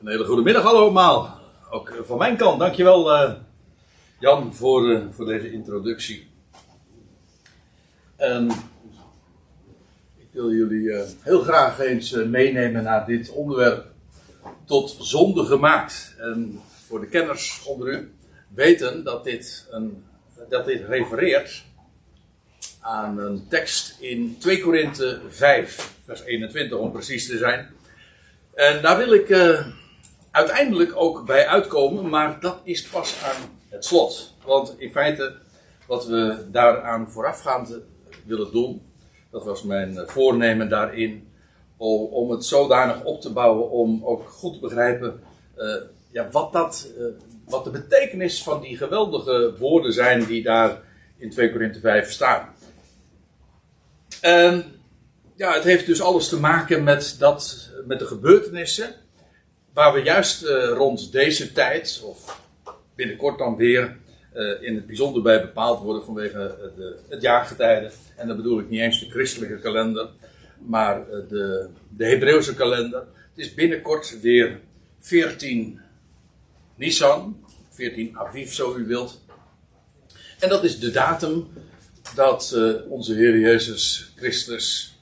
Een hele goede middag allemaal. Ook eh, van mijn kant, dankjewel uh, Jan voor, uh, voor deze introductie. En ik wil jullie heel graag eens meenemen naar dit onderwerp tot zonde gemaakt. En voor de kenners onder u weten dat dit, een, dat dit refereert aan een tekst in 2 Korinthe 5, vers 21 om precies te zijn. En daar wil ik uiteindelijk ook bij uitkomen, maar dat is pas aan het slot. Want in feite, wat we daaraan voorafgaand willen doen, dat was mijn voornemen daarin, om, het zodanig op te bouwen om ook goed te begrijpen uh, ja, wat, dat, uh, wat de betekenis van die geweldige woorden zijn die daar in 2 Korinthe 5 staan. En ja, het heeft dus alles te maken met, dat, met de gebeurtenissen. Waar we juist uh, rond deze tijd, of binnenkort dan weer, uh, in het bijzonder bij bepaald worden vanwege de, het jaargetijde. En dan bedoel ik niet eens de christelijke kalender, maar de, de Hebreeuwse kalender. Het is binnenkort weer 14 Nisan, 14 Aviv zo u wilt. En dat is de datum dat onze Heer Jezus Christus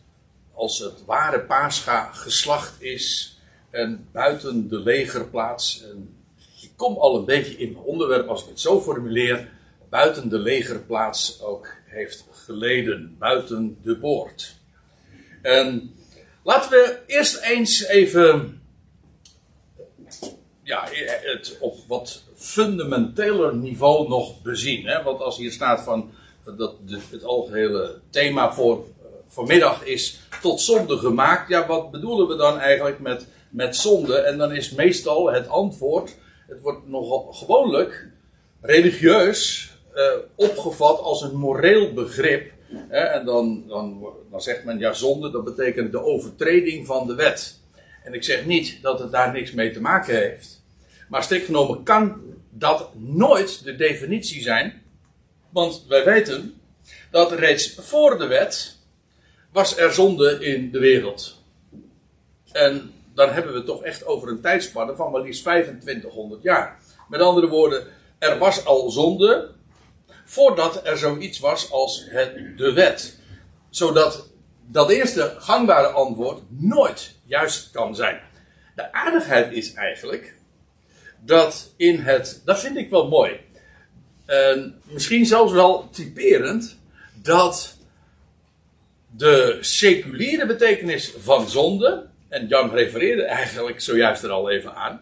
als het ware paascha geslacht is en buiten de legerplaats. En ik kom al een beetje in mijn onderwerp als ik het zo formuleer. Buiten de legerplaats ook heeft geleden, buiten de boord. En laten we eerst eens even ja, het op wat fundamenteler niveau nog bezien. Hè? Want als hier staat van dat het algehele thema voor vanmiddag is tot zonde gemaakt. Ja, wat bedoelen we dan eigenlijk met, met zonde? En dan is meestal het antwoord, het wordt nogal gewoonlijk religieus uh, opgevat als een moreel begrip. Hè? En dan, dan, dan zegt men, ja, zonde, dat betekent de overtreding van de wet. En ik zeg niet dat het daar niks mee te maken heeft. Maar strikt genomen kan dat nooit de definitie zijn. Want wij weten dat reeds voor de wet was er zonde in de wereld. En dan hebben we het toch echt over een tijdspanne van maar liefst 2500 jaar. Met andere woorden, er was al zonde voordat er zoiets was als het, de wet. Zodat dat eerste gangbare antwoord nooit juist kan zijn. De aardigheid is eigenlijk dat in het, dat vind ik wel mooi, en misschien zelfs wel typerend, dat de seculiere betekenis van zonde, en Jan refereerde eigenlijk zojuist er al even aan,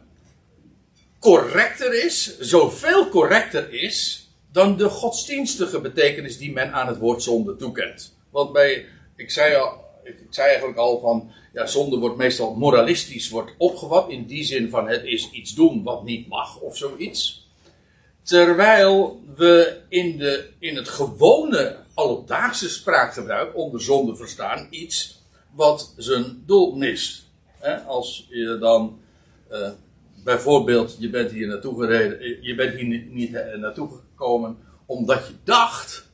correcter is, zoveel correcter is, dan de godsdienstige betekenis die men aan het woord zonde toekent. Want bij, ik zei, al, ik zei eigenlijk al van, ja, zonde wordt meestal moralistisch wordt opgevat, in die zin van het is iets doen wat niet mag of zoiets. Terwijl we in, de, in het gewone alledaagse spraakgebruik onder zonde verstaan iets wat zijn doel mist. als je dan uh, bijvoorbeeld, je bent hier naartoe gereden, je bent hier niet, niet naartoe gekomen omdat je dacht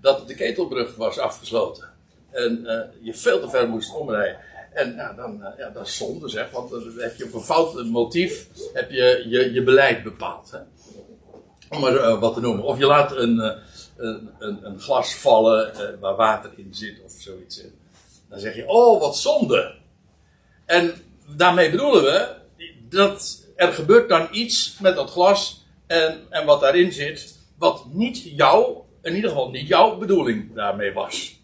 dat de ketelbrug was afgesloten. En je veel te ver moest omrijden. En ja, dan, uh, ja, dat is zonde zeg, want dan heb je op een fout motief heb je, je, je beleid bepaald. Hè. Om maar wat te noemen. Of je laat een, een, een, een, glas vallen waar water in zit of zoiets. Dan zeg je, oh wat zonde. En daarmee bedoelen we dat er gebeurt dan iets met dat glas en, en wat daarin zit, wat niet jouw, in ieder geval niet jouw bedoeling daarmee was.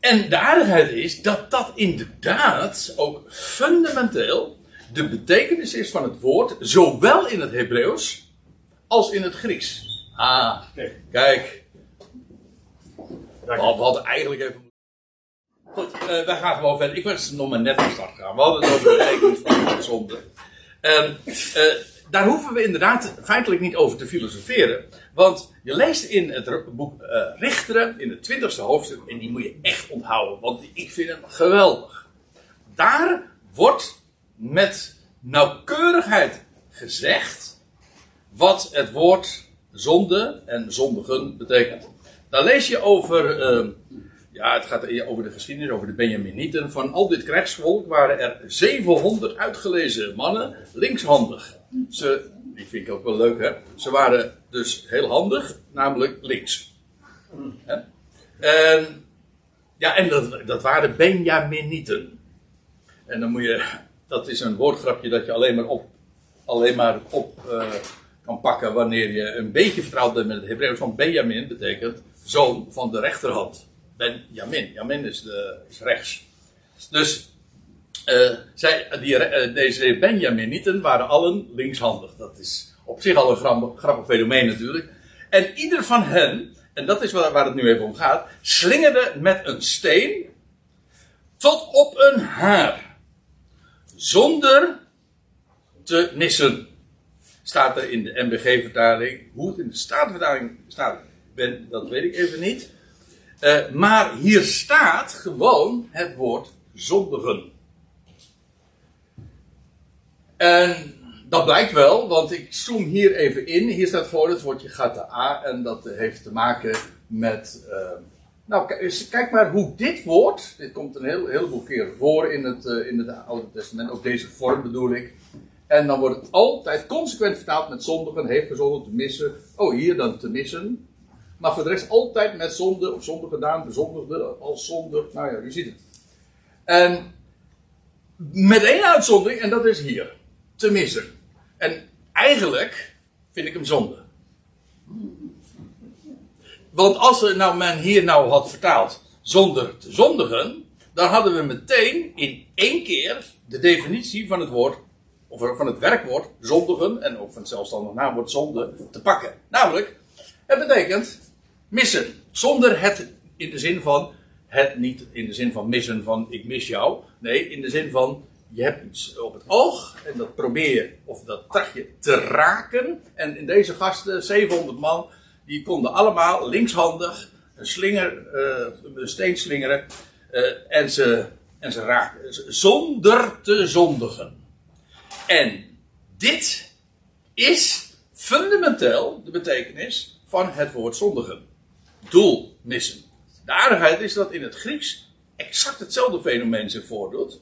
En de aardigheid is dat dat inderdaad ook fundamenteel de betekenis is van het woord, zowel in het Hebreeuws als in het Grieks. Ah, kijk. We hadden eigenlijk even. Goed, uh, wij gaan gewoon verder. Ik was nog maar net van start gegaan. We hadden het over de betekenis van de zonde. En uh, daar hoeven we inderdaad feitelijk niet over te filosoferen. Want je leest in het boek uh, Richteren, in het 20ste hoofdstuk, en die moet je echt onthouden, want ik vind hem geweldig. Daar wordt met nauwkeurigheid gezegd wat het woord zonde en zondigen betekent. Daar lees je over uh, ja, het gaat over de geschiedenis, over de Benjaminieten. Van al dit krijgsvolk waren er 700 uitgelezen mannen linkshandig. Ze, die vind ik ook wel leuk, hè. Ze waren dus heel handig, namelijk links. En, ja, en dat, dat waren Benjaminieten. En dan moet je, dat is een woordgrapje dat je alleen maar op, alleen maar op uh, kan pakken wanneer je een beetje vertrouwd bent met het Hebreeuws. Want Benjamin betekent zoon van de rechterhand. Benjamin. Jamin is, de, is rechts. Dus uh, zij, die, uh, deze Benjaminieten waren allen linkshandig. Dat is op zich al een grappig, grappig fenomeen natuurlijk. En ieder van hen, en dat is waar, waar het nu even om gaat, slingerde met een steen tot op een haar. Zonder te missen. Staat er in de MBG-vertaling. Hoe het in de Statenvertaling staat, ben, dat weet ik even niet. Uh, maar hier staat gewoon het woord zondigen. En dat blijkt wel, want ik zoom hier even in. Hier staat gewoon het woordje gata A en dat heeft te maken met. Uh, nou, kijk maar hoe dit woord. Dit komt een heel, heleboel keer voor in het, uh, in het Oude Testament. Ook deze vorm bedoel ik. En dan wordt het altijd consequent vertaald met zondigen, heeft gezondigd, te missen. Oh, hier dan te missen. Maar voor de rest altijd met zonde of zonde gedaan, bezondigde als zonde. Nou ja, u ziet het. En met één uitzondering, en dat is hier. Te missen. En eigenlijk vind ik hem zonde. Want als er nou men hier nou had vertaald zonder te zondigen, dan hadden we meteen in één keer de definitie van het woord, of van het werkwoord zondigen, en ook van het zelfstandig naamwoord zonde, te pakken. Namelijk, het betekent missen. Zonder het in de zin van, het niet in de zin van missen van ik mis jou. Nee, in de zin van je hebt iets op het oog en dat probeer je, of dat tracht je te raken. En in deze gasten, 700 man, die konden allemaal linkshandig een slinger, uh, een steen slingeren uh, en, ze, en ze raken. Zonder te zondigen. En dit is fundamenteel de betekenis van het woord zondigen doel missen. De aardigheid is dat in het Grieks exact hetzelfde fenomeen zich voordoet.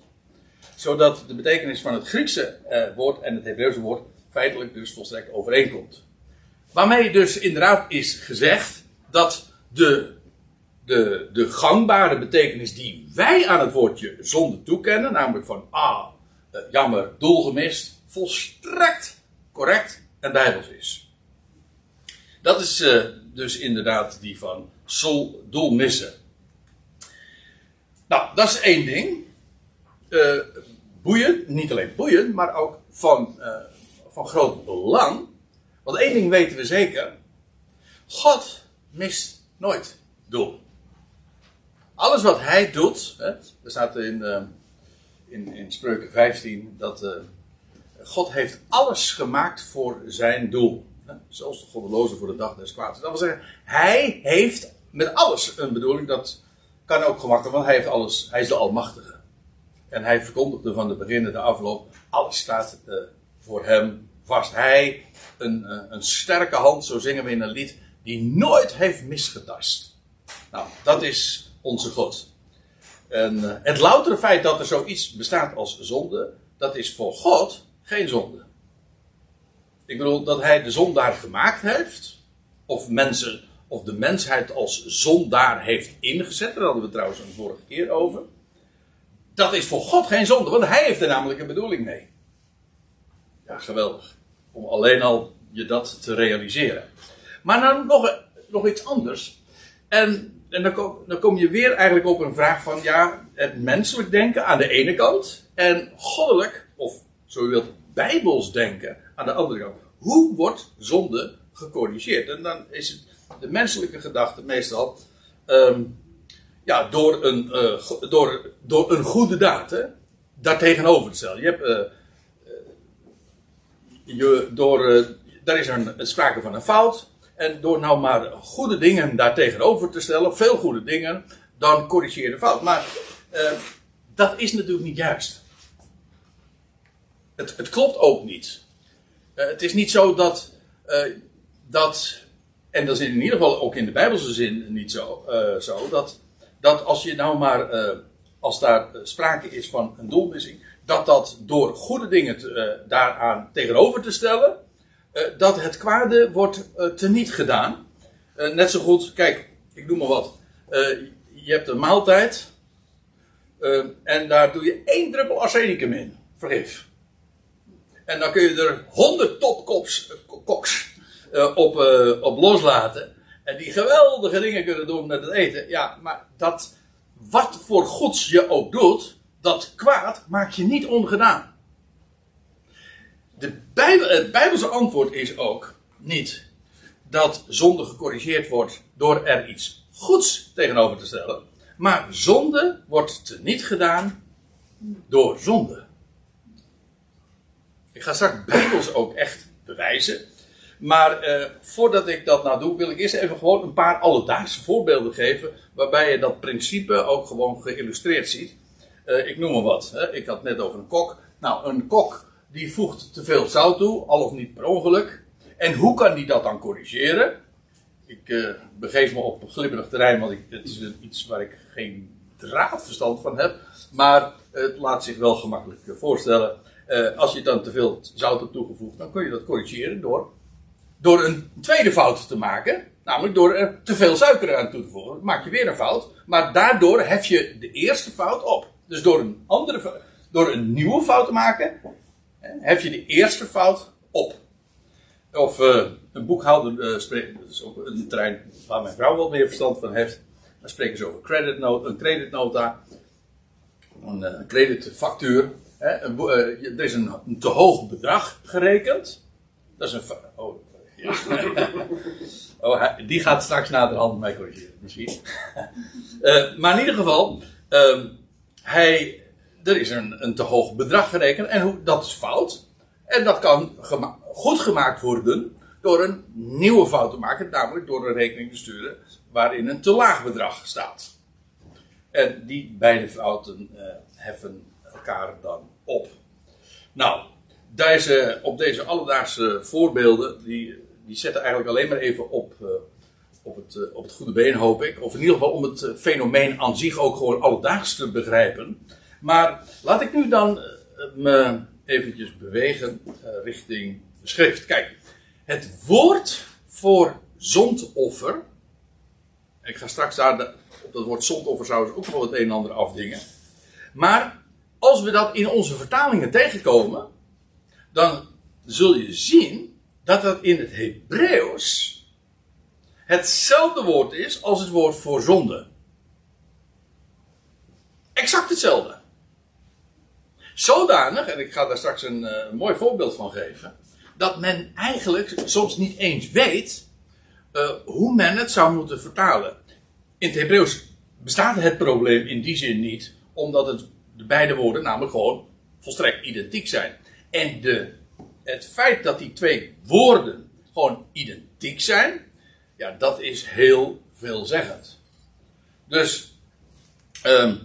Zodat de betekenis van het Griekse eh, woord en het Hebreeuwse woord feitelijk dus volstrekt overeenkomt. Waarmee dus inderdaad is gezegd dat de, de, de gangbare betekenis die wij aan het woordje zonde toekennen, namelijk van ah, eh, jammer, doel gemist, volstrekt correct en bijbels is. Dat is uh, dus inderdaad die van sol, doel missen. Nou, dat is één ding. Uh, boeiend, niet alleen boeiend, maar ook van, uh, van groot belang. Want één ding weten we zeker. God mist nooit doel. Alles wat hij doet, hè, er staat in, uh, in, in Spreuken 15 dat God heeft alles gemaakt voor zijn doel. Zelfs de goddeloze voor de dag des kwaads. Dat wil zeggen, hij heeft met alles een bedoeling. Dat kan ook gemakkelijk, want hij heeft alles. Hij is de Almachtige. En hij verkondigde van de beginnen de afloop. Alles staat uh, voor hem vast. Hij, een, uh, een sterke hand, zo zingen we in een lied, die nooit heeft misgetast. Nou, dat is onze God. En uh, het loutere feit dat er zoiets bestaat als zonde, dat is voor God geen zonde. Ik bedoel dat hij de zondaar gemaakt heeft. Of mensen, of de mensheid als zondaar heeft ingezet. Daar hadden we trouwens een vorige keer over. Dat is voor God geen zonde, want hij heeft er namelijk een bedoeling mee. Ja, geweldig. Om alleen al je dat te realiseren. Maar dan nog, nog iets anders. En, en dan, kom, dan kom je weer eigenlijk op een vraag van, ja, het menselijk denken aan de ene kant. En goddelijk, of zo je wilt, bijbels denken aan de andere kant. Hoe wordt zonde gecorrigeerd? En dan is het de menselijke gedachte meestal um, ja, door, een, uh, door, door een goede daad hè, daar tegenover te stellen. Je hebt, uh, je, door, uh, daar is een, sprake van een fout. En door nou maar goede dingen daar tegenover te stellen, veel goede dingen, dan corrigeer je de fout. Maar dat is natuurlijk niet juist. Het, het klopt ook niet. Uh, het is niet zo dat, uh, dat, en dat is in ieder geval ook in de Bijbelse zin niet zo, uh, zo dat, dat als je nou maar, eh, als daar eh, sprake is van een doelmissing, dat dat door goede dingen eh, daaraan tegenover te stellen, eh, dat het kwade wordt eh, teniet gedaan. Eh, net zo goed, kijk, ik noem maar wat. Eh, je hebt een maaltijd eh, en daar doe je één druppel arsenicum in, vergif. En dan kun je er honderd topkoks koks, eh, op, eh, op loslaten. En die geweldige dingen kunnen doen met het eten. Ja, maar dat, wat voor goeds je ook doet, dat kwaad maakt je niet ongedaan. De Bijbel, het Bijbelse antwoord is ook niet dat zonde gecorrigeerd wordt door er iets goeds tegenover te stellen. Maar zonde wordt niet gedaan door zonde. Ik ga straks Bijbels ook echt bewijzen. Maar eh, voordat ik dat nou doe, wil ik eerst even gewoon een paar alledaagse voorbeelden geven. Waarbij je dat principe ook gewoon geïllustreerd ziet. Eh, ik noem maar wat. Hè. Ik had het net over een kok. Nou, een kok die voegt te veel zout toe, al of niet per ongeluk. En hoe kan die dat dan corrigeren? Ik eh, begeef me op glibberig terrein, want ik, het is iets waar ik geen draadverstand van heb. Maar het laat zich wel gemakkelijk voorstellen. Eh, als je dan te veel zout hebt toegevoegd, dan kun je dat corrigeren door, door een tweede fout te maken. Namelijk door er te veel suiker aan toe te voegen. Dan maak je weer een fout. Maar daardoor hef je de eerste fout op. Dus door een, andere, door een nieuwe fout te maken, hef je de eerste fout op. Of eh, een boekhouder uh, spreekt, dat is ook een terrein waar mijn vrouw wel meer verstand van heeft. Dan spreken ze over creditnota, een creditnota, een creditfactuur. Hè, eh, er is een, te hoog bedrag gerekend. Dat is een. Oh, oh, die gaat straks naderhand mij corrigeren, misschien. Eh, maar in ieder geval, ehm, hij, er is een, een te hoog bedrag gerekend en hoe, dat is fout. En dat kan goed gemaakt worden door een nieuwe fout te maken, namelijk door een rekening te sturen waarin een te laag bedrag staat. En die beide fouten eh, heffen dan op. Nou, deze, op deze alledaagse voorbeelden, die, die zetten eigenlijk alleen maar even op, eh, op, het, eh, op het goede been, hoop ik. Of in ieder geval om het eh, fenomeen aan zich ook gewoon alledaags te begrijpen. Maar laat ik nu dan me eventjes bewegen richting schrift. Kijk, het woord voor zondoffer. Ik ga straks daar op dat woord zondoffer trouwens ook nog het een en ander afdingen. Maar als we dat in onze vertalingen tegenkomen, dan zul je zien dat dat in het Hebreeuws hetzelfde woord is als het woord voor zonde. Exact hetzelfde. Zodanig, en ik ga daar straks een eh, mooi voorbeeld van geven, dat men eigenlijk soms niet eens weet eh, hoe men het zou moeten vertalen. In het Hebreeuws bestaat het probleem in die zin niet, omdat het, de beide woorden namelijk gewoon volstrekt identiek zijn. En de, het feit dat die twee woorden gewoon identiek zijn, ja, dat is heel veelzeggend. Dus, ehm,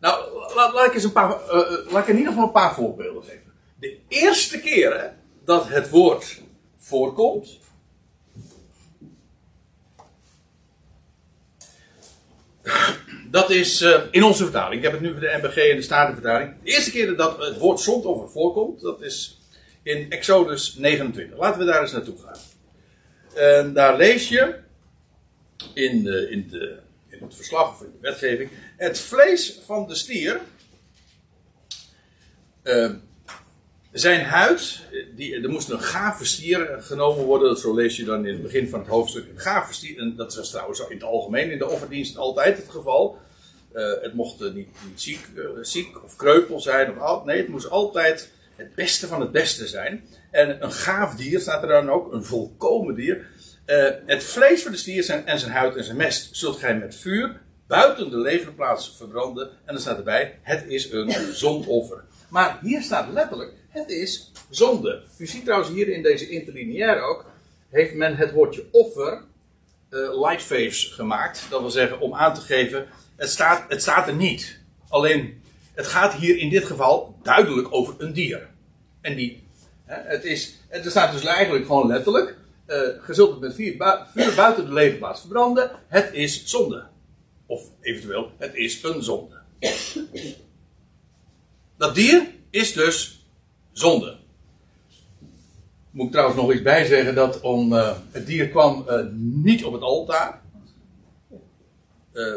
nou, laat, ik eens een paar, eh, eh, laat ik in ieder geval een paar voorbeelden geven. De eerste keren dat het woord voorkomt, dat is eh, in onze vertaling. Ik heb het nu voor de MBG en de Statenvertaling. De eerste keer dat het woord zondoffer voorkomt, dat is in Exodus 29. Laten we daar eens naartoe gaan. En daar lees je in, in, de, in het verslag of in de wetgeving. Het vlees van de stier. eh, zijn huid, die, er moest een gave stier genomen worden. Zo lees je dan in het begin van het hoofdstuk. Een gave stier, en dat is trouwens in het algemeen in de offerdienst altijd het geval. Eh, het mocht eh, niet, niet ziek, eh, ziek of kreupel zijn. Of al, nee, het moest altijd het beste van het beste zijn. En een gaaf dier staat er dan ook, een volkomen dier. Het vlees van de stier zijn, en zijn huid en zijn mest zult gij met vuur buiten de leverplaats verbranden. En dan staat erbij, het is een zondoffer. Maar hier staat letterlijk, het is zonde. U ziet trouwens hier in deze interlineair ook, heeft men het woordje offer lightface gemaakt. Dat wil zeggen, om aan te geven, het staat, het staat er niet. Alleen, het gaat hier in dit geval duidelijk over een dier. En die, het is, het staat dus eigenlijk gewoon letterlijk, eh je zult het met vuur, bui- vuur buiten de levenplaats verbranden, het is zonde. Of eventueel, het is een zonde. Dat dier is dus zonde. Moet ik trouwens nog iets bij zeggen dat om, uh, het dier kwam uh, niet op het altaar. Uh,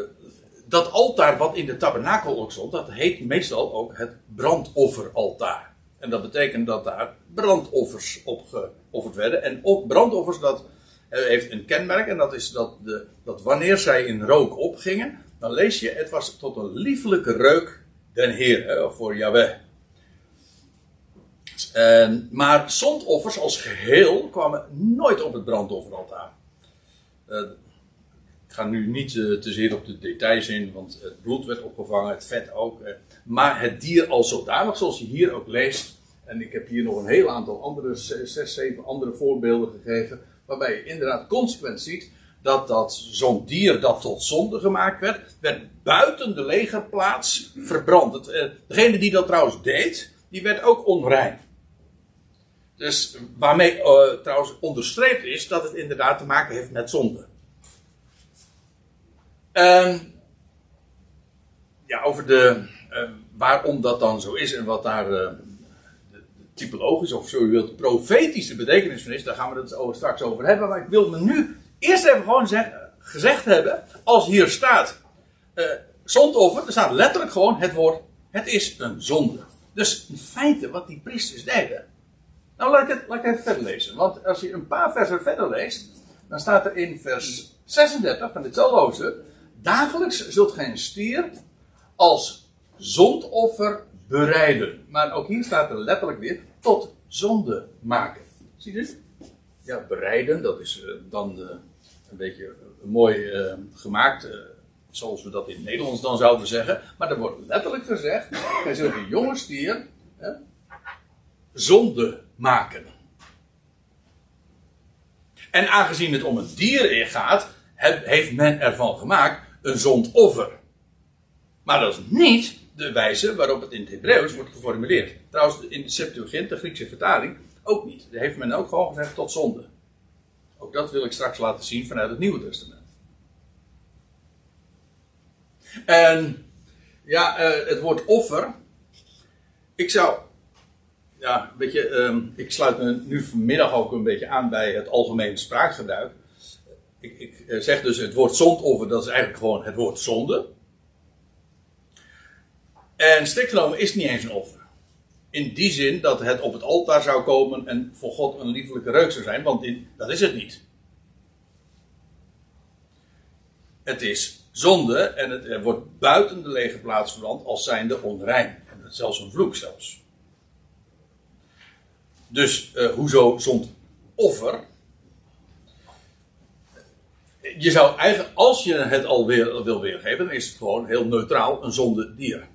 dat altaar wat in de tabernakel ook stond, dat heet meestal ook het brandofferaltaar. En dat betekent dat daar brandoffers op geofferd werden. En op brandoffers, dat heeft een kenmerk. En dat is dat, de, dat wanneer zij in rook opgingen, dan lees je, het was tot een liefelijke reuk den Heer, voor Yahweh. En, maar zondoffers als geheel kwamen nooit op het brandofferaltaar. Ga nu niet uh, te zeer op de details in, want het bloed werd opgevangen, het vet ook. Uh, maar het dier als zodanig, zoals je hier ook leest. En ik heb hier nog een heel aantal andere, zes, zeven andere voorbeelden gegeven. Waarbij je inderdaad consequent ziet dat, dat zo'n dier dat tot zonde gemaakt werd, werd buiten de legerplaats verbrand. Het, degene die dat trouwens deed, die werd ook onrein. Dus waarmee trouwens onderstreept is dat het inderdaad te maken heeft met zonde. Um, ja, over de, uh, waarom dat dan zo is en wat daar uh, de, de typologische of zo u wilt profetische betekenis van is, daar gaan we het over, straks over hebben. Maar ik wil me nu eerst even gewoon zeg, gezegd hebben, als hier staat zondoffer, er staat letterlijk gewoon het woord, het is een zonde. Dus in feite wat die priesters deden, nou, laat ik, het, laat ik even verder lezen. Want als je een paar versen verder leest, dan staat er in vers 36 van ditzelfde hoofdstuk: Dagelijks zult gij een stier als zondoffer bereiden. Maar ook hier staat er letterlijk weer tot zonde maken. Zie je? Ja, bereiden, dat is uh, dan uh, een beetje mooi uh, gemaakt, zoals we dat in het Nederlands dan zouden zeggen. Maar er wordt letterlijk gezegd: gij zult een jonge stier zonde maken. En aangezien het om een dier gaat, heeft men ervan gemaakt een zondoffer. Maar dat is niet de wijze waarop het in het Hebreeuws wordt geformuleerd. Trouwens, in de Septuagint, de Griekse vertaling, ook niet. Daar heeft men ook gewoon gezegd tot zonde. Ook dat wil ik straks laten zien vanuit het Nieuwe Testament. En ja, uh, het woord offer. Ik zou ja, weet je, um, ik sluit me nu vanmiddag ook een beetje aan bij het algemene spraakgebruik. Ik, eh, zeg dus het woord zondoffer, dat is eigenlijk gewoon het woord zonde. En strikt genomen is het niet eens een offer. In die zin dat het op het altaar zou komen en voor God een liefelijke reuk zou zijn, want in, dat is het niet. Het is zonde en het wordt buiten de lege plaats verbrand als zijnde onrein. En zelfs een vloek zelfs. Dus uh, hoezo zond offer? Je zou eigenlijk, als je het al weer, wil weergeven, dan is het gewoon heel neutraal een zonde dier.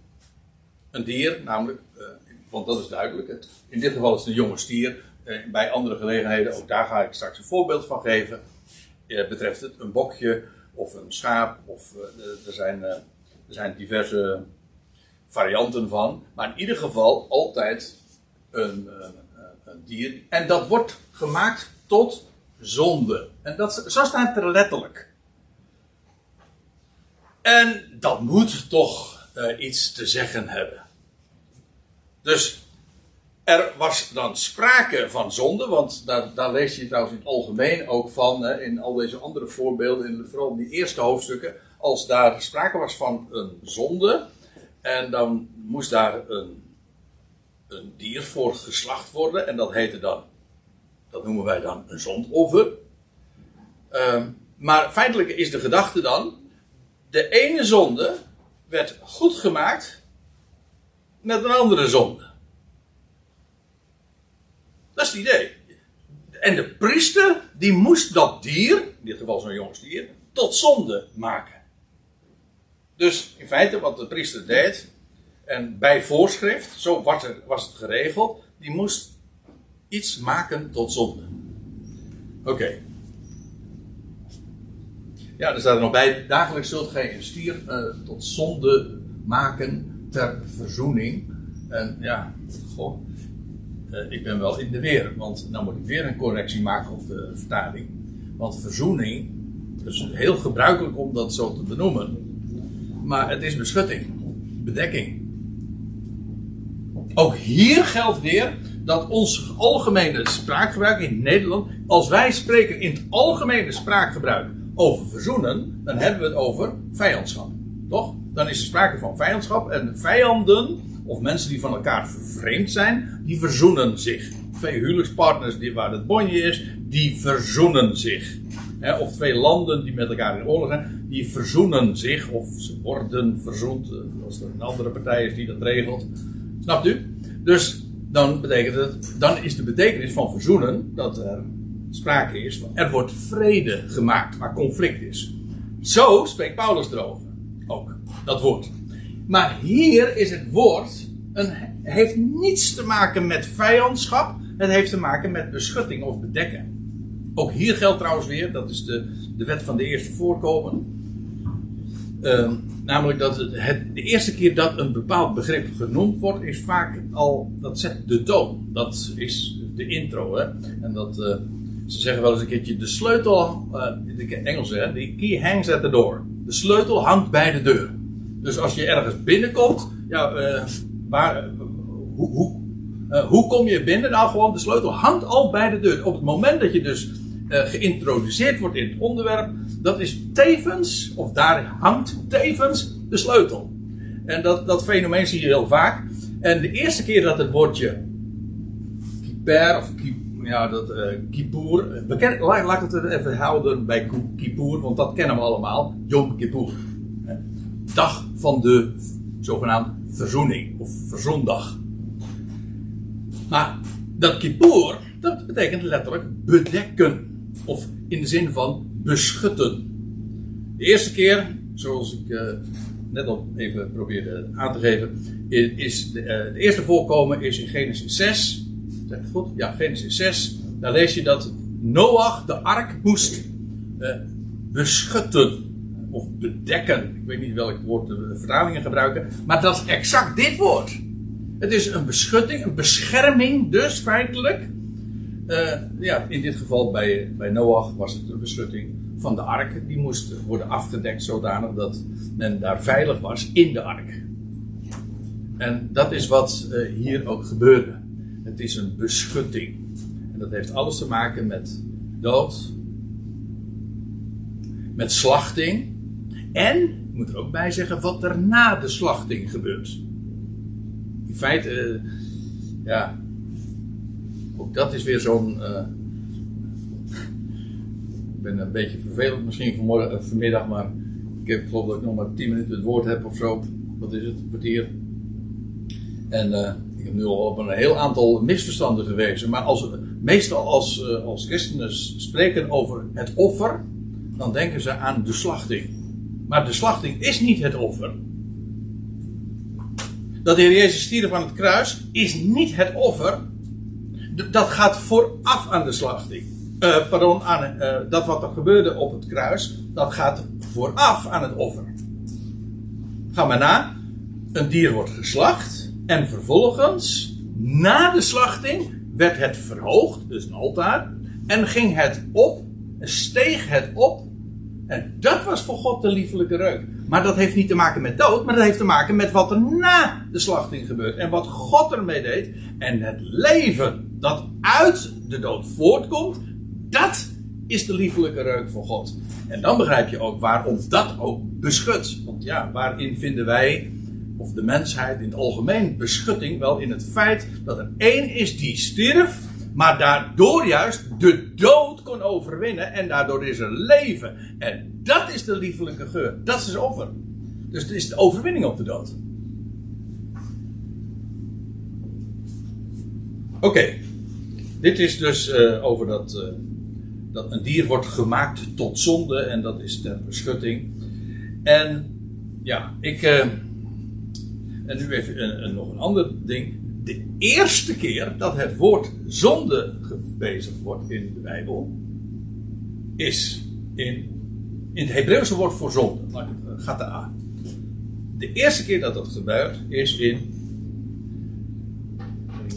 Een dier, namelijk, uh, want dat is duidelijk. In dit geval is het een jonge stier. Uh, bij andere gelegenheden, ook daar ga ik straks een voorbeeld van geven. betreft het een bokje of een schaap, of er, zijn, er zijn diverse varianten van. Maar in ieder geval altijd een, dier. En dat wordt gemaakt tot zonde. En dat, zo staat er letterlijk. En dat moet toch uh, iets te zeggen hebben. Dus er was dan sprake van zonde, want daar, daar lees je trouwens in het algemeen ook van, hè, in al deze andere voorbeelden, in, vooral in die eerste hoofdstukken, als daar sprake was van een zonde, en dan moest daar een een dier voor geslacht worden. En dat heette dan, dat noemen wij dan een zondoffer. Uh, maar feitelijk is de gedachte dan, de ene zonde werd goed gemaakt met een andere zonde. Dat is het idee. En de priester, die moest dat dier, in dit geval zo'n jongstier, tot zonde maken. Dus in feite wat de priester deed, en bij voorschrift, zo was het geregeld, die moest iets maken tot zonde. Oké. Ja, er staat er nog bij, dagelijks zult gij een stier uh, tot zonde maken ter verzoening. En ja, goh, uh, ik ben wel in de weer, want nou moet ik weer een correctie maken op de vertaling. Want verzoening, is heel gebruikelijk om dat zo te benoemen. Maar het is beschutting, bedekking. Ook hier geldt weer dat ons algemene spraakgebruik in Nederland, als wij spreken in het algemene spraakgebruik over verzoenen, dan hebben we het over vijandschap. Toch? Dan is er sprake van vijandschap en vijanden, of mensen die van elkaar vervreemd zijn, die verzoenen zich. Twee huwelijkspartners die, waar het bonje is, die verzoenen zich. of twee landen die met elkaar in oorlog zijn, die verzoenen zich, of ze worden verzoend, eh, als er een andere partij is die dat regelt. Snapt u? Dus dan betekent het, dan is de betekenis van verzoenen dat er sprake is van, er wordt vrede gemaakt waar conflict is. Zo spreekt Paulus erover. Ook, dat woord. Maar hier is het woord, een, heeft niets te maken met vijandschap, het heeft te maken met beschutting of bedekken. Ook hier geldt trouwens weer, dat is de, de wet van de eerste voorkomen. Uh, namelijk dat het, de eerste keer dat een bepaald begrip genoemd wordt, is vaak al, dat zet de toon. Dat is de intro. Hè? En dat, uh, ze zeggen wel eens een keertje, de sleutel, uh, de Engels hè, de key hangs at the door. De sleutel hangt bij de deur. Dus als je ergens binnenkomt, ja, uh, waar, hoe, hoe, hoe kom je binnen? Nou, gewoon de sleutel hangt al bij de deur. Op het moment dat je dus geïntroduceerd wordt in het onderwerp, dat is tevens, of daar hangt tevens de sleutel. En dat, dat fenomeen zie je heel vaak. En de eerste keer dat het woordje kiper of ja, dat, uh, kippur, we laat, laat het even houden bij kippur, want dat kennen we allemaal. Yom Kippur. Dag van de zogenaamde verzoening of verzondag. Maar dat kippur, dat betekent letterlijk bedekken. Of in de zin van beschutten. De eerste keer, zoals ik uh, net al even probeerde aan te geven, is de, uh, de, eerste voorkomen is in Genesis 6. Zeg het goed? Ja, Genesis 6. Daar lees je dat Noach de ark moest uh, beschutten. Of bedekken. Ik weet niet welk woord de vertalingen gebruiken. Maar dat is exact dit woord. Het is een beschutting, een bescherming, dus feitelijk. Uh, ja, in dit geval bij, bij Noach was het een beschutting van de ark. Die moest worden afgedekt zodanig dat men daar veilig was in de ark. En dat is wat uh, hier ook gebeurde. Het is een beschutting. En dat heeft alles te maken met dood, met slachting. En, ik moet er ook bij zeggen, wat er na de slachting gebeurt. In feite, uh, ja, ook dat is weer zo'n. Uh, ik ben een beetje vervelend misschien vanmorgen, uh, vanmiddag, maar ik heb geloof dat ik nog maar 10 minuten het woord heb of zo. Wat is het? Een kwartier. En uh, ik heb nu al op een heel aantal misverstanden gewezen. Maar als, meestal als, als christenen spreken over het offer, dan denken ze aan de slachting. Maar de slachting is niet het offer. Dat de Heer Jezus stierf aan het kruis is niet het offer dat gaat vooraf aan de slachting. Uh, pardon, aan, uh, dat wat er gebeurde op het kruis, dat gaat vooraf aan het offer. Ga maar na. Een dier wordt geslacht. En vervolgens, na de slachting, werd het verhoogd, dus een altaar. En ging het op, steeg het op. En dat was voor God de liefelijke reuk. Maar dat heeft niet te maken met dood, maar dat heeft te maken met wat er na de slachting gebeurt. En wat God ermee deed. En het leven dat uit de dood voortkomt, dat is de liefelijke reuk van God. En dan begrijp je ook waarom dat ook beschut. Want ja, waarin vinden wij, of de mensheid in het algemeen, beschutting? Wel in het feit dat er één is die stierf, maar daardoor juist de dood kon overwinnen en daardoor is er leven. En dat is de liefelijke geur. Dat is offer. Dus het is de overwinning op de dood. Oké. Dit is dus uh, over dat, uh, dat een dier wordt gemaakt tot zonde en dat is ter beschutting. En ja, ik. Uh, en nu even nog een ander ding. De eerste keer dat het woord zonde gebezigd wordt in de Bijbel is in, in het Hebreeuwse woord voor zonde. Gaat de A. De eerste keer dat dat gebeurt is in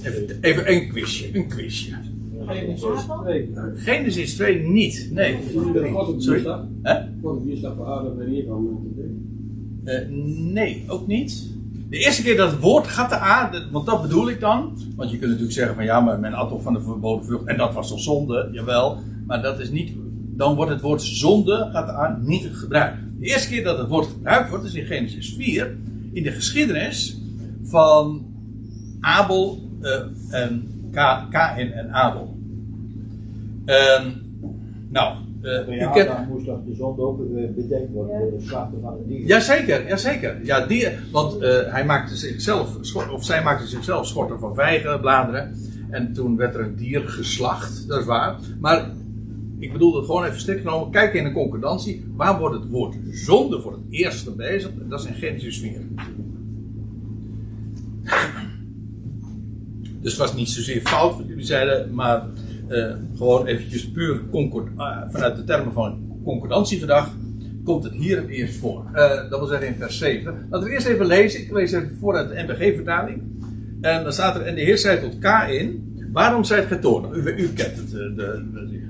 Even, even een quizje, een quizje. Genesis 2. Genesis 2 niet, nee. Sorry? Voor de vierslag van Adam en Eva nee, ook niet. De eerste keer dat het woord gata, want dat bedoel ik dan. Want je kunt natuurlijk zeggen van ja, maar men at toch van de verboden vrucht. En dat was toch zonde? Jawel. Maar dat is niet. Dan wordt het woord zonde, gata, niet gebruikt. De eerste keer dat het woord gebruikt wordt is in Genesis 4. In de geschiedenis van Abel uh, en Kain en Abel. Uh, nou, uh, ja, kent... dan moest dat de zonde ook uh, bedekt worden door de slachten van het dier. Jazeker, jazeker. Ja, die, want uh, hij maakte zichzelf, of zij maakte zichzelf schorten van vijgenbladeren. En toen werd er een dier geslacht, dat is waar. Maar ik bedoel het gewoon even strikt genomen. Kijk in de concordantie. Waar wordt het woord zonde voor het eerst bezig? Dat is in Genesis 4. Dus het was niet zozeer fout wat jullie zeiden, maar uh, gewoon eventjes puur concord, uh, vanuit de termen van concordantieverdrag komt het hier het eerst voor. Uh, dat wil zeggen in vers 7. Laten we eerst even lezen. Ik lees even voor uit de NBG-vertaling. En dan staat er, en de Heer zei tot K in, waarom zijt gij toornig? U, u kent het, de, de, de,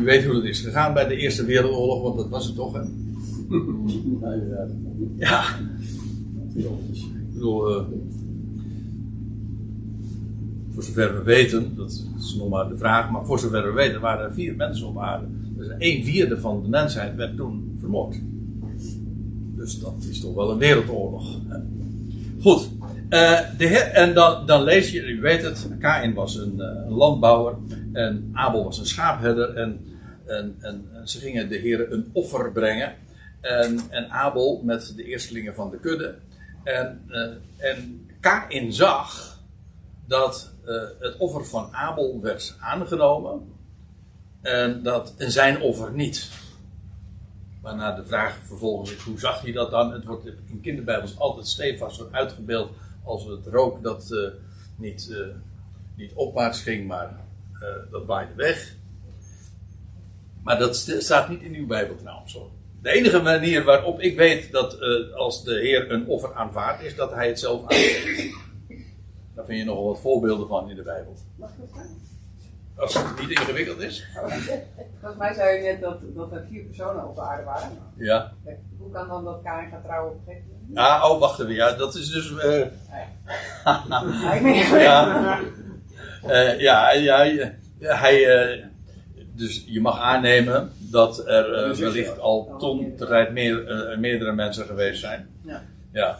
u weet hoe het is gegaan bij de Eerste Wereldoorlog, want dat was het toch, hè? ja. Ik bedoel, voor zover we weten, dat is nog maar de vraag, maar voor zover we weten waren er vier mensen op aarde. Dus een vierde van de mensheid werd toen vermoord. Dus dat is toch wel een wereldoorlog. Goed. Uh, de en dan, dan, lees je, u weet het, Kain was een, uh, een, landbouwer en Abel was een schaapherder en, en, en, ze gingen de heren een offer brengen. En, en Abel met de eerstelingen van de kudde. En, uh, en Kain zag dat uh, het offer van Abel werd aangenomen en, dat, en zijn offer niet. Waarna de vraag vervolgens is, hoe zag hij dat dan? Het wordt in kinderbijbels altijd stevast uitgebeeld als het rook dat uh, niet, uh, niet opwaarts ging, maar dat waaide weg. Maar dat staat niet in uw Bijbel trouwens. De enige manier waarop ik weet dat als de Heer een offer aanvaardt, is dat hij het zelf aangeeft. Daar vind je nogal wat voorbeelden van in de Bijbel. Mag dat zijn? Als het niet ingewikkeld is. Volgens mij zei je net dat, dat er vier personen op de aarde waren. Ja. Hoe kan dan dat Karin gaat trouwen op een Ja, oh, wacht even. Ja, dat is dus. Uh... ja. Uh, ja, ja, hij. Uh, dus je mag aannemen dat er uh, wellicht al ton tijd meer, meerdere mensen geweest zijn. Ja. ja.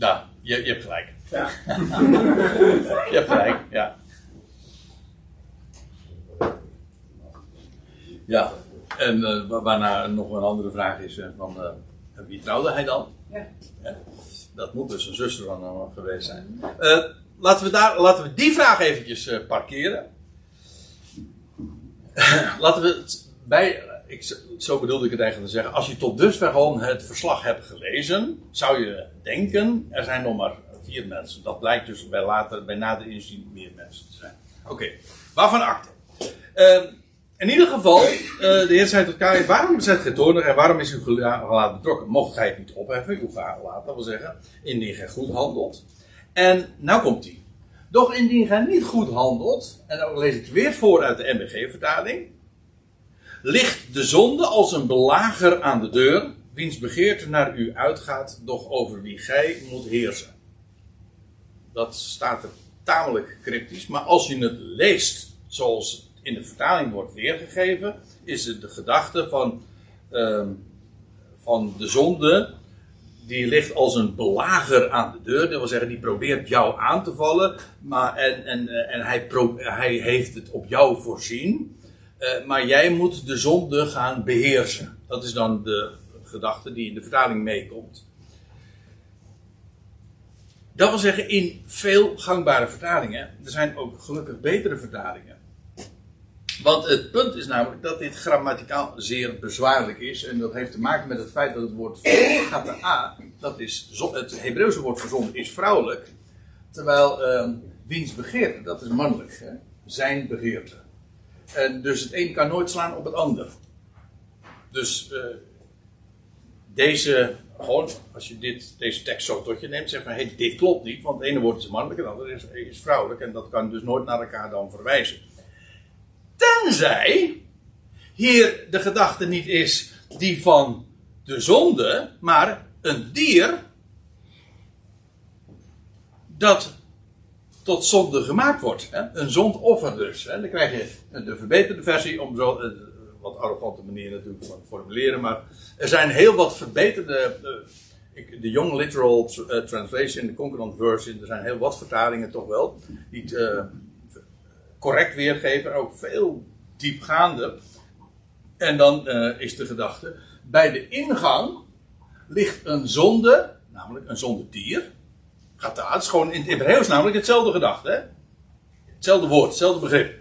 Ja, je, je hebt gelijk. Ja. je hebt gelijk, ja. Ja, en uh, waarna nog een andere vraag is: uh, van, uh, wie trouwde hij dan? Ja. ja. Dat moet dus een zuster van hem geweest zijn. laten, we daar, laten we die vraag eventjes parkeren. laten we het bij ik, zo bedoelde ik het eigenlijk te zeggen. Als je tot dusver gewoon het verslag hebt gelezen, zou je denken, er zijn nog maar vier mensen. Dat blijkt dus bij, later, bij nader inzien meer mensen te zijn. Oké, waarvan akte? Uh, in ieder geval, uh, de heer zei tot Kai, waarom zet gij toornig en waarom is uw gelaat betrokken? Mocht gij het niet opheffen, uw gelaat, dat wil zeggen, indien gij goed handelt. En nou komt hij. Doch indien gij niet goed handelt, en dan lees ik weer voor uit de MBG-vertaling ligt de zonde als een belager aan de deur, wiens begeerte naar u uitgaat, doch over wie gij moet heersen. Dat staat er tamelijk cryptisch, maar als je het leest zoals het in de vertaling wordt weergegeven, is het de gedachte van, uh, van de zonde, die ligt als een belager aan de deur. Dat wil zeggen, die probeert jou aan te vallen, maar, en, en, en hij, pro, hij heeft het op jou voorzien. Uh, maar jij moet de zonde gaan beheersen. Dat is dan de gedachte die in de vertaling meekomt. Dat wil zeggen, in veel gangbare vertalingen, er zijn ook gelukkig betere vertalingen. Want het punt is namelijk dat dit grammaticaal zeer bezwaarlijk is. En dat heeft te maken met het feit dat het woord a, dat is het Hebreeuwse woord voor zonde, is vrouwelijk. Terwijl uh, wiens begeerte, dat is mannelijk. Hè? Zijn begeerte. En dus het een kan nooit slaan op het ander. Dus uh, deze, gewoon, als je dit, deze tekst zo tot je neemt, zeg van hey, dit klopt niet, want het ene woord is mannelijk en het andere is, is vrouwelijk. En dat kan dus nooit naar elkaar dan verwijzen. Tenzij hier de gedachte niet is die van de zonde, maar een dier dat tot zonde gemaakt wordt. Hè? Een zondoffer dus. Hè? Dan krijg je de verbeterde versie, om zo eh, wat arrogante manier natuurlijk van formuleren, maar er zijn heel wat verbeterde. eh, ik- de Young Literal eh, Translation, de Concordant Version, er zijn heel wat vertalingen toch wel, die het correct weergeven, ook veel diepgaande. En dan is de gedachte, bij de ingang ligt een zonde, namelijk een zondedier. Gaat daar, het is gewoon in het Hebreeuws namelijk hetzelfde gedachte, hè? Hetzelfde woord, hetzelfde begrip.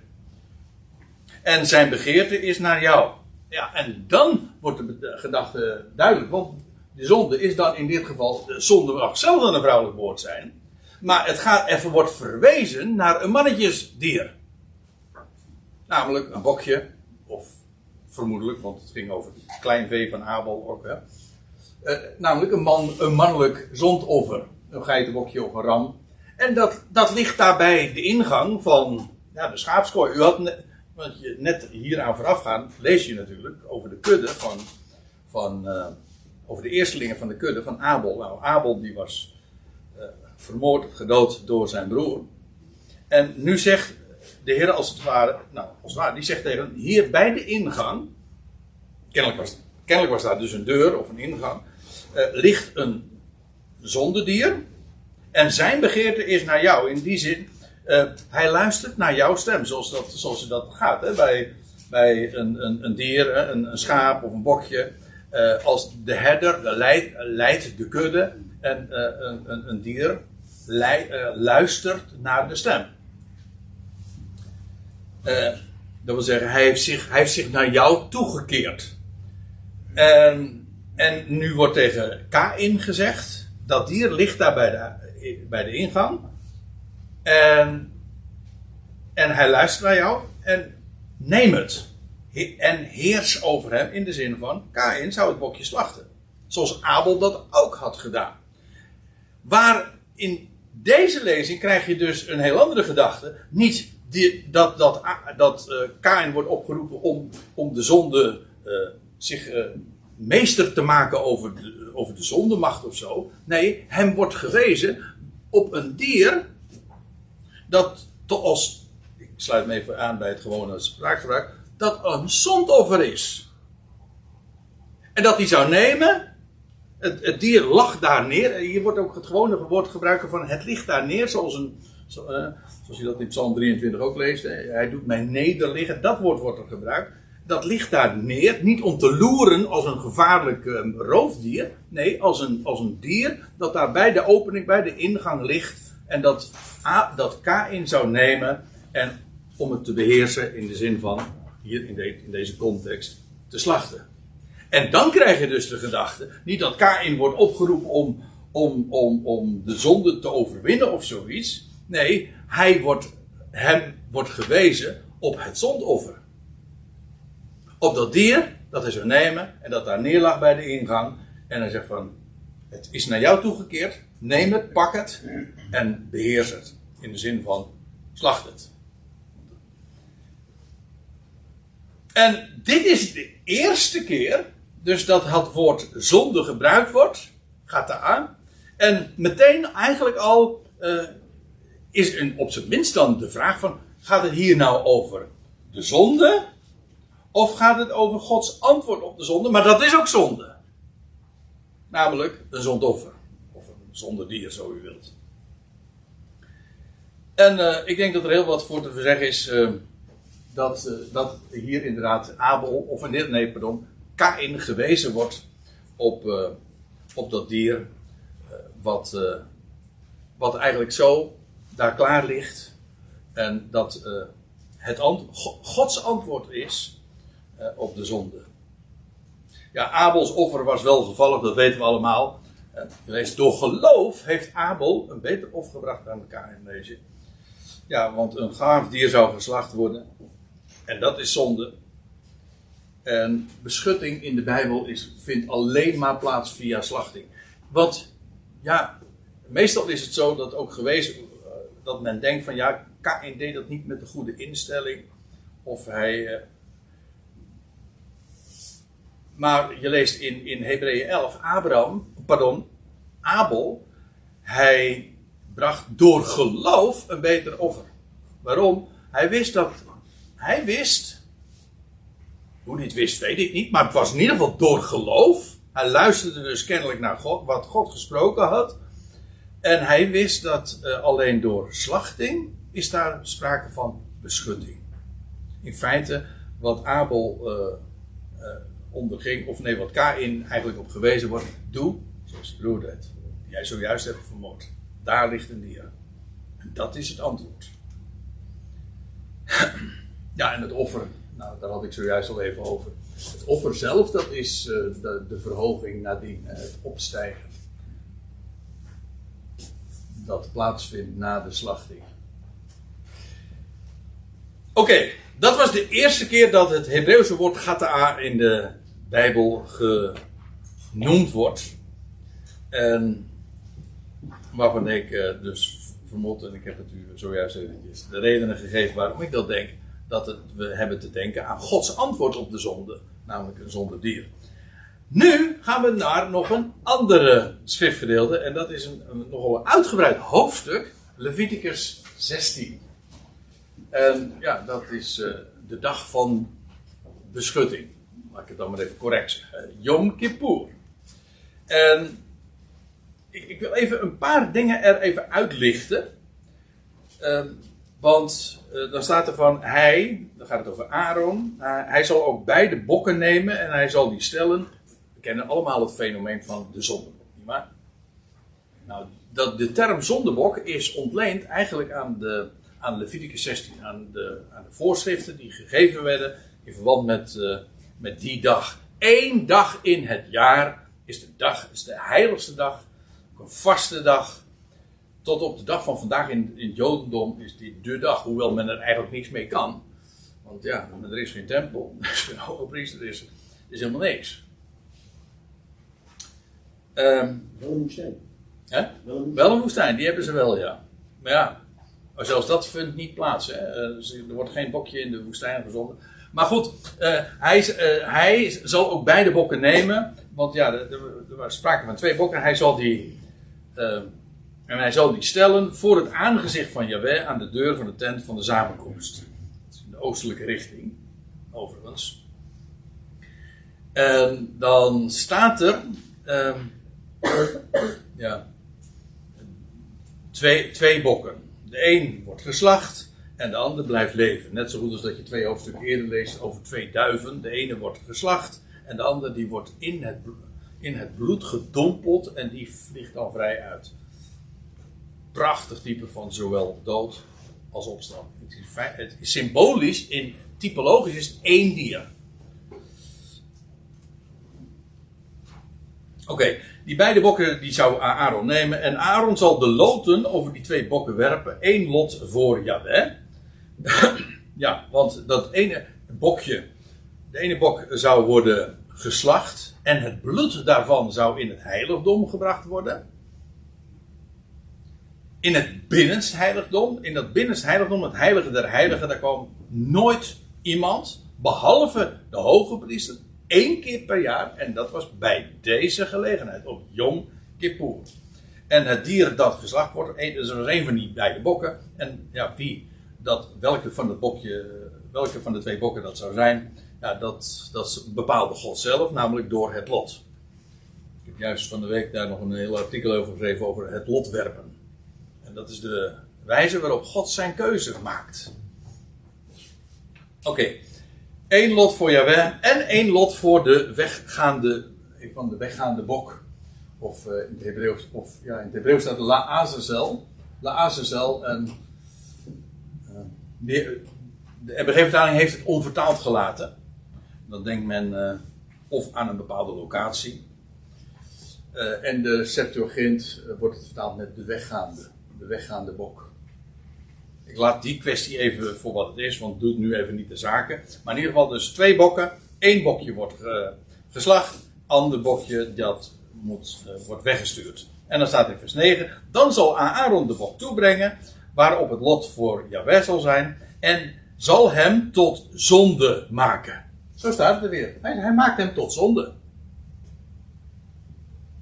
En zijn begeerte is naar jou. Ja, en dan wordt de gedachte duidelijk. Want de zonde is dan in dit geval, de zonde mag zelf een vrouwelijk woord zijn. Maar het gaat, er wordt verwezen naar een mannetjesdier. Namelijk een bokje, of vermoedelijk, want het ging over het klein vee van Abel ook. Hè. Eh, namelijk een, man, een mannelijk zondoffer. Een geitenbokje of een ram. En dat, dat ligt daarbij de ingang van ja, de schaapskooi. U had net, want je, net hieraan voorafgaan, lees je natuurlijk over de kudde van, van eh, over de eerstelingen van de kudde van Abel. Nou, Abel die was eh, vermoord, gedood door zijn broer. En nu zegt de Heer als het ware, nou, als het ware, die zegt tegen hem, hier bij de ingang, kennelijk was, kennelijk was daar dus een deur of een ingang, eh, ligt een zondedier. En zijn begeerte is naar jou. In die zin, eh, hij luistert naar jouw stem, zoals, dat, zoals dat gaat. Hè? Bij, bij een, een, een dier, een, een schaap of een bokje. eh, als de herder leidt, leidt de kudde en eh, een, een, dier luistert naar de stem. Dat wil zeggen, hij heeft zich, hij heeft zich naar jou toegekeerd. En, en nu wordt tegen Kain gezegd, dat dier ligt daar bij de, bij de ingang. En, en hij luistert naar jou en neem het. He- En heers over hem in de zin van, Kain zou het bokje slachten. Zoals Abel dat ook had gedaan. Waar in deze lezing krijg je dus een heel andere gedachte. Niet die, dat, dat, dat eh, Kain wordt opgeroepen om, om de zonde eh, zich eh, meester te maken over de, over de zondemacht of zo. Nee, hem wordt gewezen op een dier dat to- als, ik sluit me even aan bij het gewone spraakgebruik, dat een zondoffer is. En dat hij zou nemen, het, dier lag daar neer. Hier wordt ook het gewone woord gebruiken van het ligt daar neer, zoals, een, eh, zoals je dat in Psalm 23 ook leest. Hij doet mij nederliggen, dat woord wordt er gebruikt. Dat ligt daar neer, niet om te loeren als een gevaarlijk eh, roofdier. Nee, als een, als een dier dat daar bij de opening, bij de ingang ligt. En dat, A, dat Kain zou nemen en om het te beheersen in de zin van, hier in, de- in deze context, te slachten. En dan krijg je dus de gedachte, niet dat Kain wordt opgeroepen om, om, om, om de zonde te overwinnen of zoiets. Nee, hij wordt, hem wordt gewezen op het zondoffer. Op dat dier dat hij zou nemen en dat daar neerlag bij de ingang. En hij zegt van, het is naar jou toegekeerd, neem het, pak het en beheers het. In de zin van, slacht het. En dit is de eerste keer, dus dat het woord zonde gebruikt wordt, gaat daar aan. En meteen eigenlijk al eh, is een, op zijn minst dan de vraag van, gaat het hier nou over de zonde? Of gaat het over Gods antwoord op de zonde? Maar dat is ook zonde. Namelijk een zondoffer. Of een zondedier, zo u wilt. En eh, ik denk dat er heel wat voor te zeggen is eh, dat, eh, dat hier inderdaad Abel, of nee, pardon, Kain gewezen wordt op, op dat dier. wat, wat eigenlijk zo daar klaar ligt. En dat het Gods antwoord is op de zonde. Ja, Abels offer was wel gevallig, dat weten we allemaal. Eh, door geloof heeft Abel een beter offer gebracht in deze. Ja, want een gaaf dier zou geslacht worden. En dat is zonde. En beschutting in de Bijbel is, vindt alleen maar plaats via slachting. Want, ja, meestal is het zo dat ook gewezen, eh, dat men denkt van ja, Kain deed dat niet met de goede instelling. Of hij, eh, maar je leest in, in Hebreeën 11, Abraham, pardon, Abel, hij bracht door geloof een beter offer. Waarom? Hij wist dat, hij wist, hoe hij het wist weet ik niet, maar het was in ieder geval door geloof. Hij luisterde dus kennelijk naar God, wat God gesproken had. En hij wist dat uh, alleen door slachting is daar sprake van beschutting. In feite, wat Abel uh, uh, onderging, of nee, wat Kain eigenlijk op gewezen wordt, doe zoals je broer. Jij zojuist hebt vermoord. Daar ligt een dier. En dat is het antwoord. Ja, en het offer, nou, daar had ik zojuist al even over. Het offer zelf, dat is uh, de, verhoging nadien, het opstijgen. Dat plaatsvindt na de slachting. Oké, dat was de eerste keer dat het Hebreeuwse woord gata in de Bijbel genoemd wordt. En waarvan ik uh, dus vermoed, en ik heb het u zojuist eventjes de redenen gegeven waarom ik dat denk, dat het, we hebben te denken aan Gods antwoord op de zonde, namelijk een zondedier. Nu gaan we naar nog een andere schriftgedeelte, en dat is een, een nogal uitgebreid hoofdstuk, Leviticus 16. En ja, dat is uh, de dag van beschutting. Laat ik het dan maar even correct zeggen. Yom Kippur. En ik, ik, wil even een paar dingen er even uitlichten. Uh, want uh, dan staat er van hij, dan gaat het over Aaron. Uh, hij zal ook beide bokken nemen en hij zal die stellen. We kennen allemaal het fenomeen van de zondebok, nietwaar? Nou, dat, de term zondebok is ontleend eigenlijk aan, de, aan Leviticus 16, aan de, aan de voorschriften die gegeven werden in verband met, uh, met die dag. Eén dag in het jaar is de dag, is de heiligste dag een vaste dag. Tot op de dag van vandaag in, in het Jodendom is dit de dag, hoewel men er eigenlijk niks mee kan. Want ja, er is geen tempel, er is geen hoge priester, er is, is helemaal niks. Um, wel een woestijn. Hè? Wel, een wel een woestijn, die hebben ze wel, ja. Maar ja, maar zelfs dat vindt niet plaats. Hè? Dus er wordt geen bokje in de woestijn gezonden. Maar goed, uh, hij, uh, hij zal ook beide bokken nemen. Want ja, er, er sprake van twee bokken. Hij zal die uh, en hij zal die stellen voor het aangezicht van Yahweh aan de deur van de tent van de samenkomst. In de oostelijke richting, overigens. En dan staat er. Uh, ja. Twee, twee bokken. De een wordt geslacht en de ander blijft leven. Net zo goed als dat je twee hoofdstukken eerder leest over twee duiven. De ene wordt geslacht en de andere die wordt in het in het bloed gedompeld en die vliegt dan vrij uit. Prachtig type van zowel dood als opstand. Het is, symbolisch, in, typologisch is één dier. Oké, die beide bokken die zou Aaron nemen. En Aaron zal de loten over die twee bokken werpen. Eén lot voor Jahweh. ja, want dat ene bokje, de ene bok zou worden geslacht en het bloed daarvan zou in het heiligdom gebracht worden. In het binnenst heiligdom, in dat binnenst heiligdom, het heilige der heiligen, daar kwam nooit iemand, behalve de hoge priester, één keer per jaar. En dat was bij deze gelegenheid, op Yom Kippur. En het dier dat geslacht wordt, dat is een van die beide bokken. En ja, wie, dat, welke van het bokje, welke van de twee bokken dat zou zijn, ja, dat, dat bepaalde God zelf, namelijk door het lot. Ik heb juist van de week daar nog een heel artikel over geschreven over het lot werpen. En dat is de wijze waarop God zijn keuze maakt. Oké, één lot voor Jaweh en één lot voor de weggaande, van de weggaande bok. Of uh, in het Hebreeuws, of ja, in het Hebreeuws staat La Azazel. La Azazel en de, de vertaling heeft het onvertaald gelaten. Dan denkt men uh, of aan een bepaalde locatie. Uh, en de Septuagint uh, wordt het vertaald met de weggaande, de weggaande bok. Ik laat die kwestie even voor wat het is, want het doet nu even niet de zaken. Maar in ieder geval dus twee bokken. Eén bokje wordt geslacht, ander bokje dat wordt weggestuurd. En dan staat in vers 9, dan zal Aaron de bok toebrengen, waarop het lot voor Jahweh zal zijn, en zal hem tot zonde maken. Zo staat het er weer. Hij, hij maakt hem tot zonde.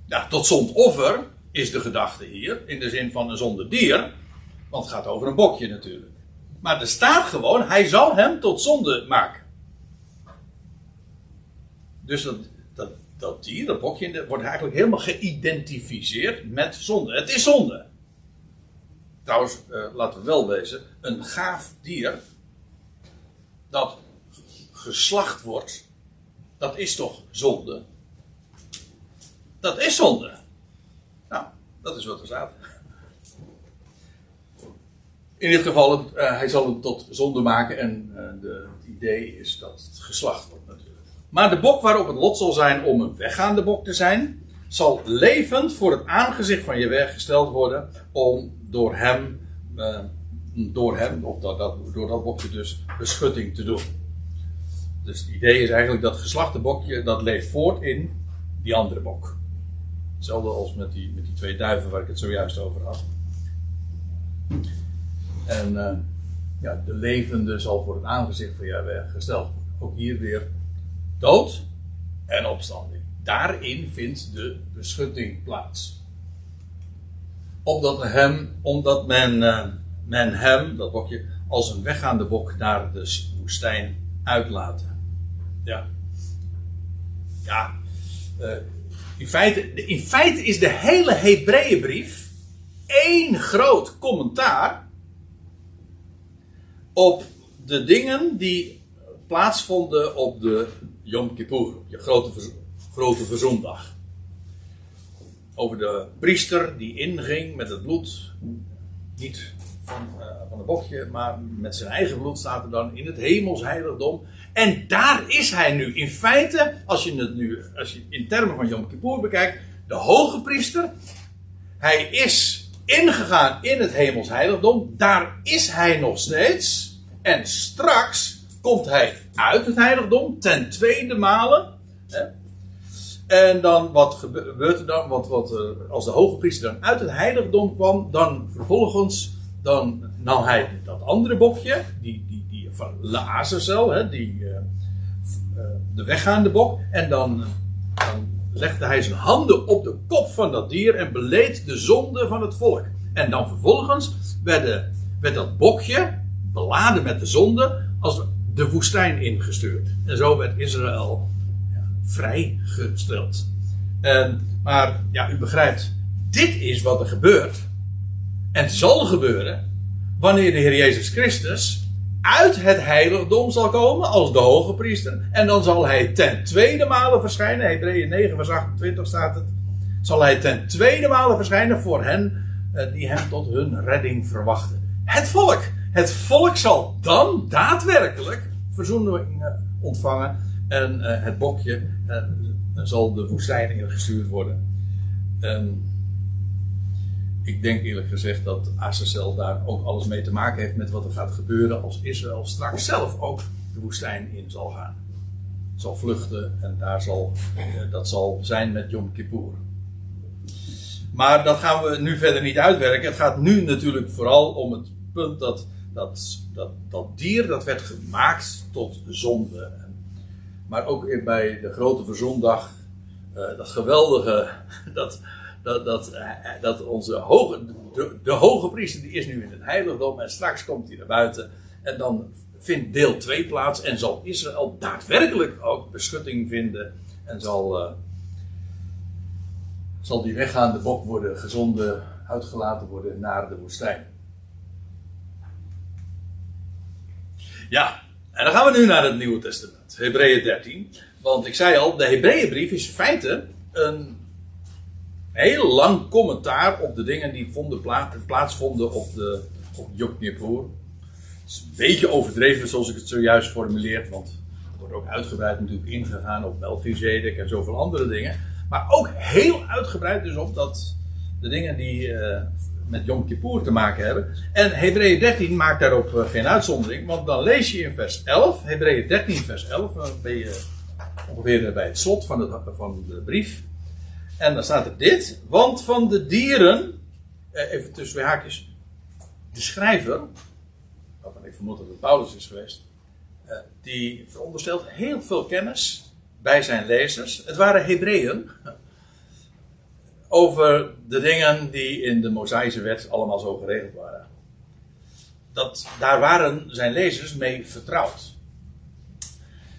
Ja, tot zondoffer is de gedachte hier. In de zin van een zondedier. Want het gaat over een bokje natuurlijk. Maar er staat gewoon, hij zal hem tot zonde maken. Dus dat, dat, dat dier, dat bokje, wordt eigenlijk helemaal geïdentificeerd met zonde. Het is zonde. Trouwens, eh, laten we wel wezen, een gaaf dier dat geslacht wordt, dat is toch zonde? Dat is zonde. Nou, dat is wat er staat. In dit geval, uh, hij zal het tot zonde maken en uh, de, het idee is dat het geslacht wordt natuurlijk. Maar de bok waarop het lot zal zijn om een weggaande bok te zijn, zal levend voor het aangezicht van je weg gesteld worden om door hem, uh, door hem, dat, dat, door dat bokje dus, beschutting te doen. Dus het idee is eigenlijk dat geslachte bokje, dat leeft voort in die andere bok. Hetzelfde als met die, met die twee duiven waar ik het zojuist over had. En uh, ja, de levende zal voor het aangezicht van Jahweh gesteld. Ook hier weer dood en opstanding. Daarin vindt de beschutting plaats. Opdat hem, omdat men, uh, men hem, dat bokje, als een weggaande bok naar de woestijn uitlaten. Ja. Ja. Uh, in, feite, in feite is de hele Hebreeënbrief één groot commentaar op de dingen die plaatsvonden op de Yom Kippur, je grote, grote verzoendag. Over de priester die inging met het bloed, niet van, uh, van een bokje, maar met zijn eigen bloed staat er dan in het hemelsheiligdom. En daar is hij nu. In feite, als je het nu als je in termen van Yom Kippur bekijkt, de hoge priester. Hij is ingegaan in het hemelsheiligdom. Daar is hij nog steeds. En straks komt hij uit het heiligdom ten tweede male. Hè? En dan, wat gebeurt er dan? Want wat, als de hoge priester dan uit het heiligdom kwam, dan vervolgens dan nam hij dat andere bokje, die, die, die van Lazarcel, die, uh, uh, de weggaande bok, en dan, dan legde hij zijn handen op de kop van dat dier en beleed de zonde van het volk. En dan vervolgens werd, de, werd dat bokje, beladen met de zonde, als de woestijn ingestuurd. En zo werd Israël vrijgesteld. En, maar ja, u begrijpt, dit is wat er gebeurt. En zal gebeuren wanneer de Heer Jezus Christus uit het heiligdom zal komen als de hoge priester. En dan zal hij ten tweede male verschijnen. Hebreeën 9 vers 28 staat het. Zal hij ten tweede male verschijnen voor hen uh, die hem tot hun redding verwachten. Het volk. Het volk zal dan daadwerkelijk verzoening ontvangen. En uh, het bokje uh, zal de woestijn ingestuurd worden. En ik denk eerlijk gezegd dat Azazel daar ook alles mee te maken heeft met wat er gaat gebeuren als Israël straks zelf ook de woestijn in zal gaan. Zal vluchten en daar zal, eh, dat zal zijn met Yom Kippur. Maar dat gaan we nu verder niet uitwerken. Het gaat nu natuurlijk vooral om het punt dat dat, dat, dat dier dat werd gemaakt tot zonde. Maar ook bij de grote verzondag, uh, dat geweldige, dat, dat, dat, dat onze hoge, de, hoge priester die is nu in het heiligdom en straks komt hij naar buiten. En dan vindt deel 2 plaats en zal Israël daadwerkelijk ook beschutting vinden. En zal, uh, zal die weggaande bok worden gezonden, uitgelaten worden naar de woestijn. Ja, en dan gaan we nu naar het Nieuwe Testament, Hebreeën 13. Want ik zei al, de Hebreeënbrief is in feite een heel lang commentaar op de dingen die vonden plaats, plaatsvonden op, de, op. Het is een beetje overdreven zoals ik het zojuist formuleer, want er wordt ook uitgebreid natuurlijk ingegaan op Melchizedek en zoveel andere dingen. Maar ook heel uitgebreid dus op dat, de dingen die uh, met Yom Kippur te maken hebben. En Hebreeën 13 maakt daarop uh, geen uitzondering, want dan lees je in vers 11, Hebreeën 13 vers 11, dan ben je ongeveer bij het slot van, het, van de brief. En dan staat er dit. Want van de dieren. Eh, even tussen twee haakjes. De schrijver. Waarvan ik vermoed dat het Paulus is geweest. eh, die veronderstelt heel veel kennis bij zijn lezers. Het waren Hebreeën. Over de dingen die in de Mosaïsche wet allemaal zo geregeld waren. Dat, daar waren zijn lezers mee vertrouwd.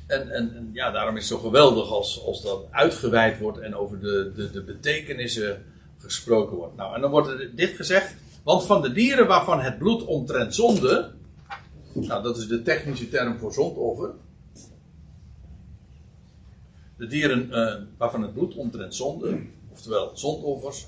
En, en, ja, daarom is het zo geweldig als, als dat uitgeweid wordt en over de, de, de betekenissen gesproken wordt. Nou, en dan wordt dit gezegd. Want van de dieren waarvan het bloed omtrent zonde. Nou, dat is de technische term voor zondoffer. De dieren uh, waarvan het bloed omtrent zonde. Oftewel zondoffers.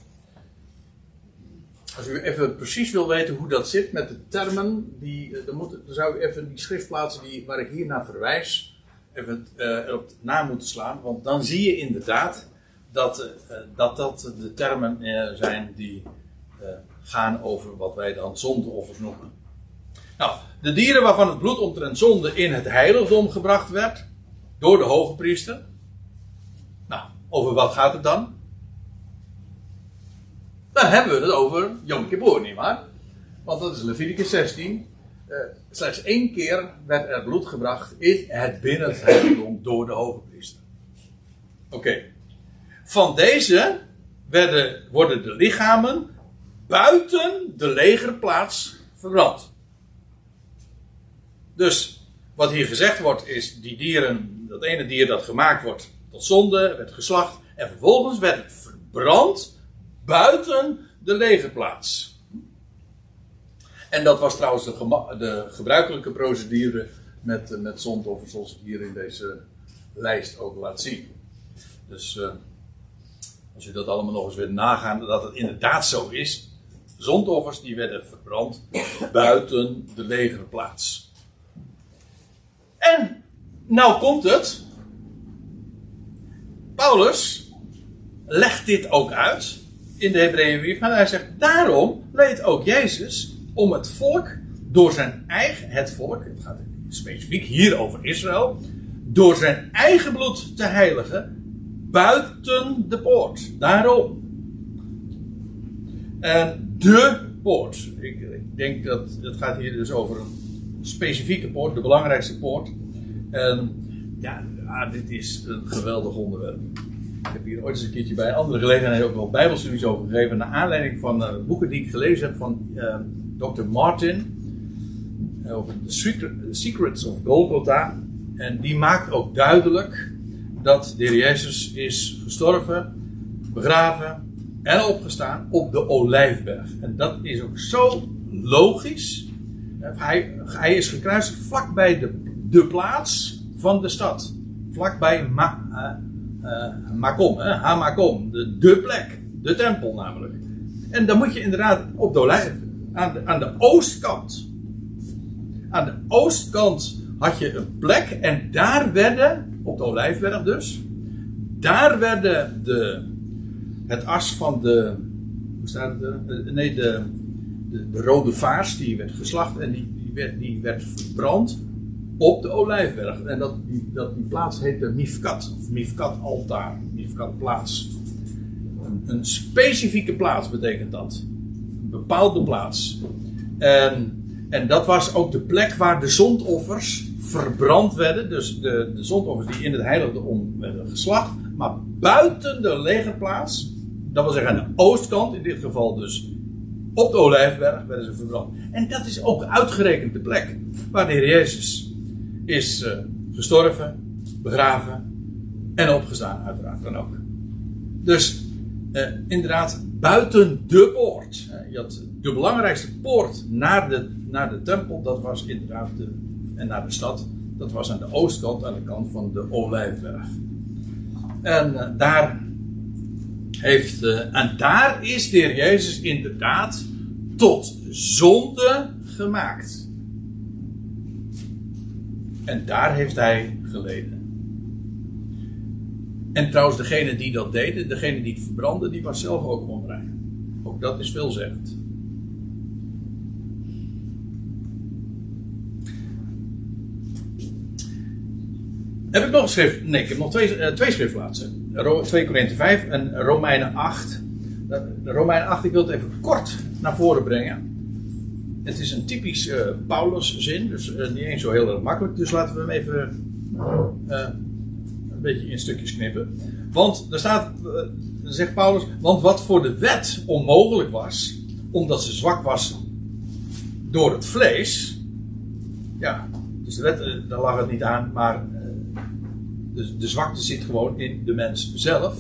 Als u even precies wil weten hoe dat zit met de termen. Die, eh, dan, zou u even die schriftplaatsen die, waar ik hier naar verwijs even uh, op na moeten slaan. Want dan zie je inderdaad dat uh, dat, dat de termen zijn die gaan over wat wij dan zondeoffers noemen. Nou, de dieren waarvan het bloed omtrent zonde in het heiligdom gebracht werd door de hoge priester. Nou, over wat gaat het dan? Dan hebben we het over Yom Kippur, nietwaar? Want dat is Leviticus 16. Uh, slechts één keer werd er bloed gebracht in het binnenheiligdom door de hoge priester. Oké. Van deze werden, worden de lichamen buiten de legerplaats verbrand. Dus wat hier gezegd wordt is, die dieren, dat ene dier dat gemaakt wordt tot zonde, werd geslacht en vervolgens werd het verbrand buiten de legerplaats. En dat was trouwens de, de gebruikelijke procedure met, met zondoffers, zoals ik hier in deze lijst ook laat zien. Dus uh, als je dat allemaal nog eens wil nagaan, dat het inderdaad zo is. Zondoffers die werden verbrand buiten de legerplaats. En nou komt het. Paulus legt dit ook uit in de Hebreeënbrief. Maar hij zegt, daarom leed ook Jezus om het volk door zijn eigen, het volk, het gaat specifiek hier over Israël, door zijn eigen bloed te heiligen buiten de poort. Daarom. En de poort. Ik, denk dat het gaat hier dus over een specifieke poort, de belangrijkste poort. En ja, dit is een geweldig onderwerp. Ik heb hier ooit eens een keertje bij andere gelegenheden ook wel bijbelstudies over gegeven. Naar aanleiding van uh, boeken die ik gelezen heb van uh, Dr. Martin. Over The Secrets of Golgotha. En die maakt ook duidelijk dat de Jezus is gestorven, begraven en opgestaan op de Olijfberg. En dat is ook zo logisch. Hij, hij is gekruisigd vlakbij de, de plaats van de stad. Vlakbij Ma, uh, uh, Makom, Hamakom, de, de plek, de tempel namelijk. En dan moet je inderdaad op de aan de, aan de oostkant. Aan de oostkant had je een plek en daar werden, op de Olijfberg dus, daar werden de, het as van de, hoe staat het, nee, de, de, de, rode vaars, die werd geslacht en die, die, werd, die werd verbrand op de Olijfberg. En dat, die, dat, die plaats heette Mifkat, of Mifkat altaar, Mifkat plaats. Een, een specifieke plaats betekent dat bepaalde plaats. En, en dat was ook de plek waar de zondoffers verbrand werden. Dus de, de zondoffers die in het heiligdom werden geslacht. Maar buiten de legerplaats, dat wil zeggen aan de oostkant, in dit geval dus op de Olijfberg, werden ze verbrand. En dat is ook uitgerekend de plek waar de Jezus is uh, gestorven, begraven en opgestaan, uiteraard dan ook. Dus uh, inderdaad, buiten de poort. Je had de belangrijkste poort naar de, naar de tempel, dat was inderdaad de, en naar de stad, dat was aan de oostkant, aan de kant van de Olijfberg. En uh, daar heeft, uh, en daar is de Heer Jezus inderdaad tot zonde gemaakt. En daar heeft hij geleden. En trouwens, degene die dat deden, degene die het verbrandde, die was zelf ook onrein. Ook dat is veelzeggend. Heb ik nog een schrift? Nee, ik heb nog twee, uh, twee schriftplaatsen. 2 Korinthe 5 en Romeinen 8. De Romeinen 8, ik wil het even kort naar voren brengen. Het is een typisch uh, Paulus-zin, dus uh, niet eens zo heel erg makkelijk. Dus laten we hem even uh, een beetje in stukjes knippen. Want er staat, zegt Paulus, want wat voor de wet onmogelijk was, omdat ze zwak was door het vlees. Ja, dus de wet, daar lag het niet aan, maar de, de zwakte zit gewoon in de mens zelf.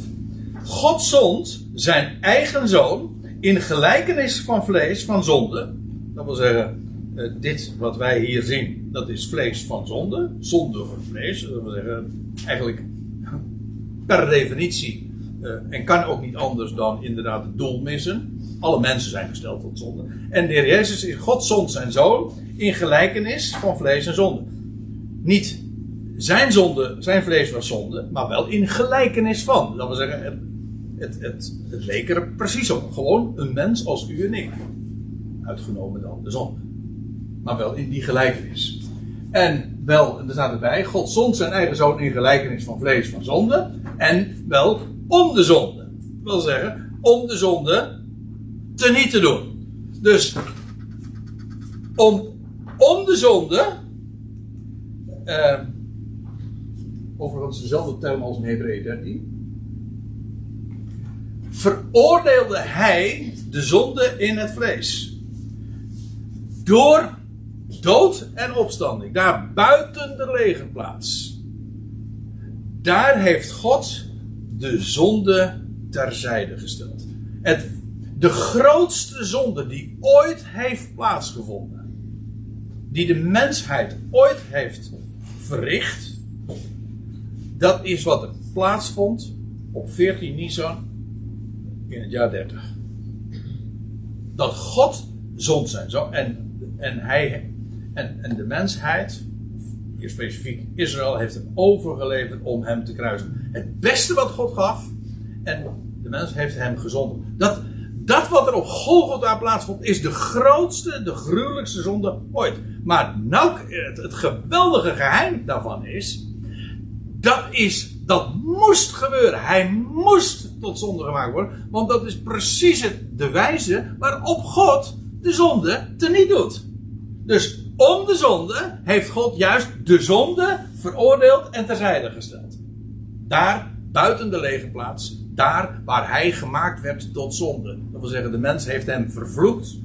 God zond zijn eigen zoon in gelijkenis van vlees, van zonde. Dat wil zeggen, uh, dit wat wij hier zien, dat is vlees van zonde. Zonde van vlees. Dat wil zeggen, eigenlijk per definitie. Uh, en kan ook niet anders dan inderdaad het doel missen. Alle mensen zijn gesteld tot zonde. En de Heer Jezus is God zond zijn zoon in gelijkenis van vlees en zonde. Niet zijn zonde, zijn vlees was zonde, maar wel in gelijkenis van. Dat wil zeggen, het, het, het, er precies op. Gewoon een mens als u en ik. Uitgenomen dan de zonde. Maar wel in die gelijkenis. En wel, er staat erbij, God zond zijn eigen zoon in gelijkenis van vlees van zonde. En wel om de zonde. Dat wil zeggen, om de zonde te niet te doen. Dus, om, om de zonde. Uh, overigens dezelfde term als in Hebreeën 13 veroordeelde hij de zonde in het vlees. Door dood en opstanding. Daar buiten de legerplaats. Daar heeft God de zonde terzijde gesteld. Het, de grootste zonde die ooit heeft plaatsgevonden. Die de mensheid ooit heeft verricht. Dat is wat er plaatsvond op 14 Nisan in het jaar 30. Dat God zond zijn zo en, en hij en, en de mensheid, hier specifiek Israël, heeft hem overgeleverd om hem te kruisen. Het beste wat God gaf en de mens heeft hem gezonden. Dat, dat wat er op Golgotha plaatsvond is de grootste, de gruwelijkste zonde ooit. Maar nou, het, het geweldige geheim daarvan is, dat is, dat moest gebeuren. Hij moest tot zonde gemaakt worden. Want dat is precies de wijze waarop God de zonde teniet doet. Dus om de zonde heeft God juist de zonde veroordeeld en terzijde gesteld. Daar, buiten de lege plaats, daar waar hij gemaakt werd tot zonde. Dat wil zeggen, de mens heeft hem vervloekt.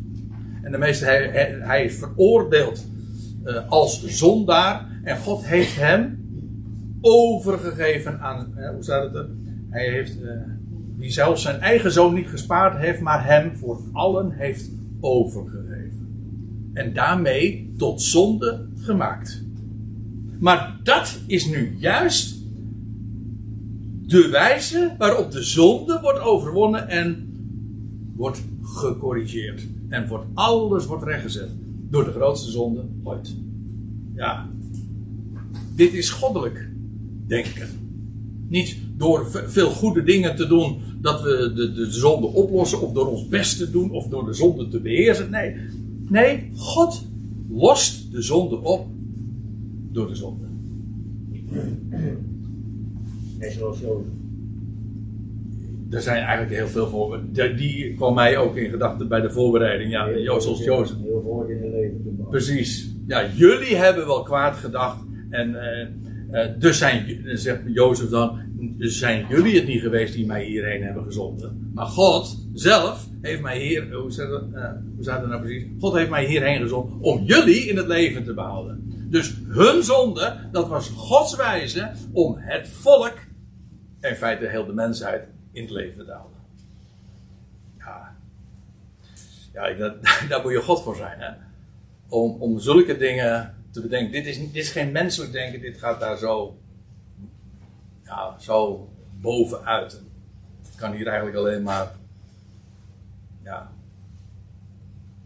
En de meeste, hij, is veroordeeld uh, als zondaar. En God heeft hem overgegeven aan, uh, hoe staat het er? Hij heeft, uh, die zelfs zijn eigen zoon niet gespaard heeft, maar hem voor allen heeft overgegeven. En daarmee tot zonde gemaakt. Maar dat is nu juist de wijze waarop de zonde wordt overwonnen en wordt gecorrigeerd. En wordt, alles wordt rechtgezet. Door de grootste zonde ooit. Ja. Dit is goddelijk denken. Niet door veel goede dingen te doen dat we de, de zonde oplossen, of door ons best te doen, of door de zonde te beheersen. Nee, nee, God lost de zonde op door de zonde. Net zoals Jozef. Er zijn eigenlijk heel veel voorbeelden. Die kwam mij ook in gedachten bij de voorbereiding. Ja, heel, zoals Jozef. Heel voor in je leven Precies. Ja, jullie hebben wel kwaad gedacht. En uh, uh, dus zijn, zegt Jozef dan, zijn jullie het niet geweest die mij hierheen hebben gezonden. Maar God zelf heeft mij hier, hoe staat het, uh, hoe nou precies? God heeft mij hierheen gezonden om jullie in het leven te behouden. Dus hun zonde, dat was Gods wijze om het volk, in feite heel de mensheid, in het leven te houden. Ja, ja dat, daar moet je God voor zijn, hè? Om, om zulke dingen te bedenken. Dit is, dit is geen menselijk denken, dit gaat daar zo, ja, zo bovenuit. Ik kan hier eigenlijk alleen maar ja,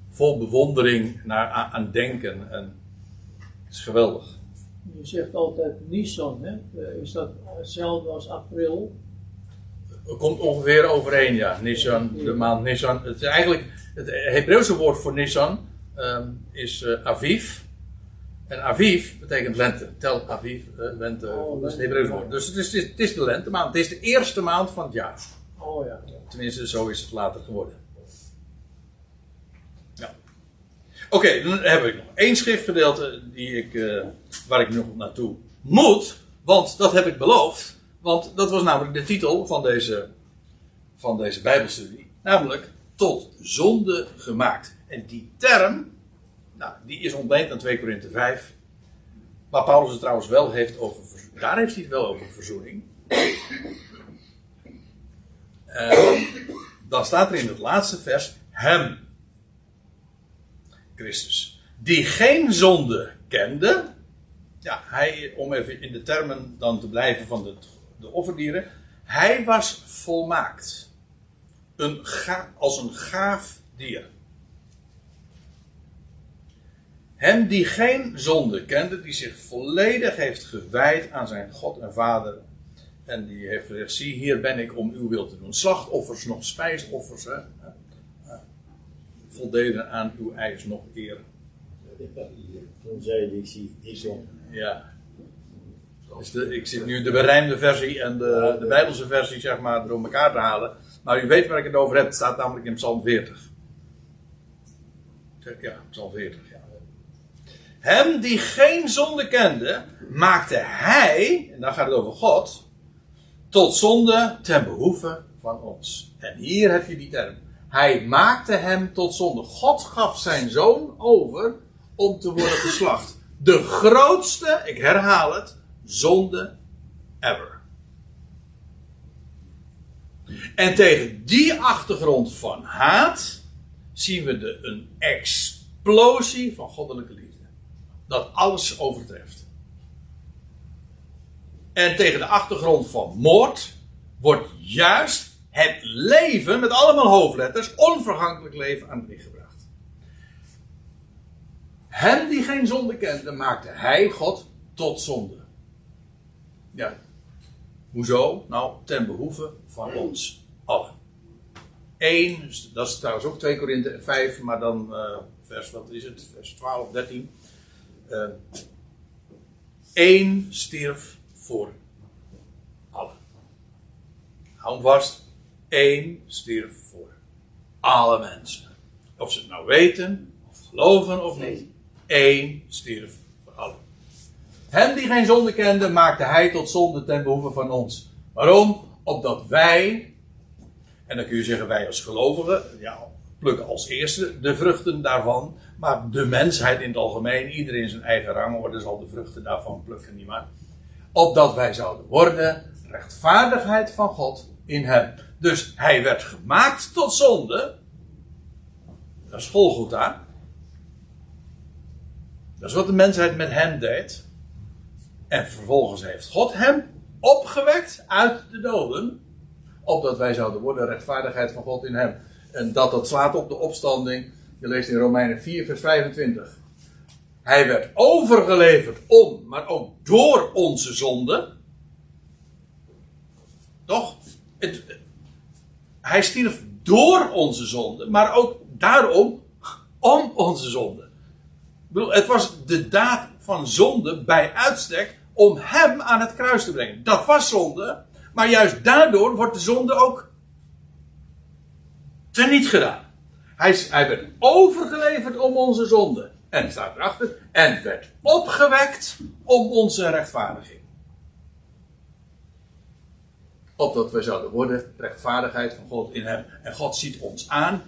vol bewondering naar, aan, denken. En het is geweldig. Je zegt altijd Nissan, hè? Eh, is dat hetzelfde als april? Komt ongeveer overeen, ja. Nissan, de maand Nissan. Het is eigenlijk, het Hebreeuwse woord voor Nissan um, is uh, Aviv. En Aviv betekent lente. Tel Aviv, uh, lente, oh, dat is het Hebreeuws woord. Dus het is, het is de lentemaand. Het is de eerste maand van het jaar. Oh ja. Tenminste, zo is het later geworden. Ja. Oké, dan heb ik nog één schriftgedeelte die ik, eh, waar ik nog naartoe moet. Want dat heb ik beloofd. Want dat was namelijk de titel van deze, van deze Bijbelstudie. Namelijk, tot zonde gemaakt. En die term, nou, die is ontleend aan 2 Korinthe 5. Waar Paulus het trouwens wel heeft over, daar heeft hij het wel over verzoening. Eh, dan staat er in het laatste vers, hem, Christus, die geen zonde kende. Ja, hij, om even in de termen dan te blijven van de, de offerdieren. Hij was volmaakt. Een ga, als een gaaf dier. Hem die geen zonde kende, die zich volledig heeft gewijd aan zijn God en Vader. En die heeft gezegd: Zie, hier ben ik om uw wil te doen. Slachtoffers, nog spijsoffers. Hè? Voldeden aan uw eis nog eer. Toen zei ik zie die zon. Ja. Dus de, ik zit nu de berijmde versie en de, de Bijbelse versie, zeg maar, door elkaar te halen. Maar u weet waar ik het over heb. Het staat namelijk in Psalm 40. Ja, Psalm 40, ja. Hem die geen zonde kende, maakte hij, en dan gaat het over God, tot zonde ten behoeve van ons. En hier heb je die term. Hij maakte hem tot zonde. God gaf zijn zoon over om te worden geslacht. De grootste, ik herhaal het, zonde ever. En tegen die achtergrond van haat zien we de, een explosie van goddelijke liefde. Dat alles overtreft. En tegen de achtergrond van moord wordt juist het leven, met allemaal hoofdletters, onvergankelijk leven aan het licht gebracht. Hem die geen zonde kende, maakte hij, God, tot zonde. Ja. Hoezo? Nou, ten behoeve van ons allen. Eén, dat is trouwens ook 2 Korinthe 5, maar dan eh, vers, wat is het? Vers 12, 13. Eh Eén stierf voor allen. Hou vast. Eén stierf voor alle mensen. Of ze het nou weten, of geloven of niet. Eén stierf voor allen. Hem die geen zonde kende, maakte hij tot zonde ten behoeve van ons. Waarom? Opdat wij, en dan kun je zeggen wij als gelovigen, ja, plukken als eerste de vruchten daarvan. Maar de mensheid in het algemeen, iedereen zijn eigen rangorde zal de vruchten daarvan plukken, nietwaar? Opdat wij zouden worden rechtvaardigheid van God in hem. Dus hij werd gemaakt tot zonde. Dat is Golgotha. Dat is wat de mensheid met hem deed. En vervolgens heeft God hem opgewekt uit de doden. Opdat wij zouden worden rechtvaardigheid van God in hem. En dat dat slaat op de opstanding. Je leest in Romeinen 4, vers 25. Hij werd overgeleverd om, maar ook door onze zonde. Toch? Hij stierf door onze zonde, maar ook daarom om onze zonde. Ik bedoel, het was de daad van zonde bij uitstek om hem aan het kruis te brengen. Dat was zonde, maar juist daardoor wordt de zonde ook teniet gedaan. Hij, werd overgeleverd om onze zonde. En staat erachter. En werd opgewekt om onze rechtvaardiging. Opdat wij zouden worden rechtvaardigheid van God in hem. En God ziet ons aan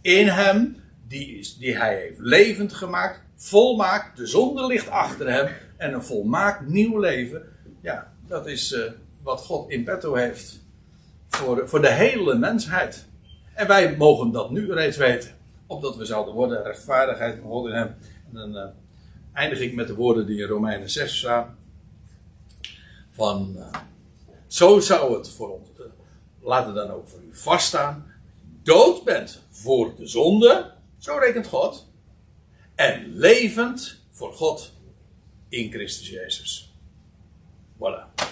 in hem. Die, die hij heeft levend gemaakt. Volmaakt. De zonde ligt achter hem. En een volmaakt nieuw leven. Ja, dat is uh, wat God in petto heeft. Voor, voor de hele mensheid. En wij mogen dat nu reeds weten. Opdat we zouden worden rechtvaardigheid van God in hem. En dan uh, eindig ik met de woorden die in Romeinen 6 staan. Van, uh, zo zou het voor ons, uh, laat het dan ook voor u vaststaan. Dood bent voor de zonde, zo rekent God. En levend voor God in Christus Jezus. Voilà.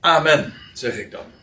Amen, zeg ik dan.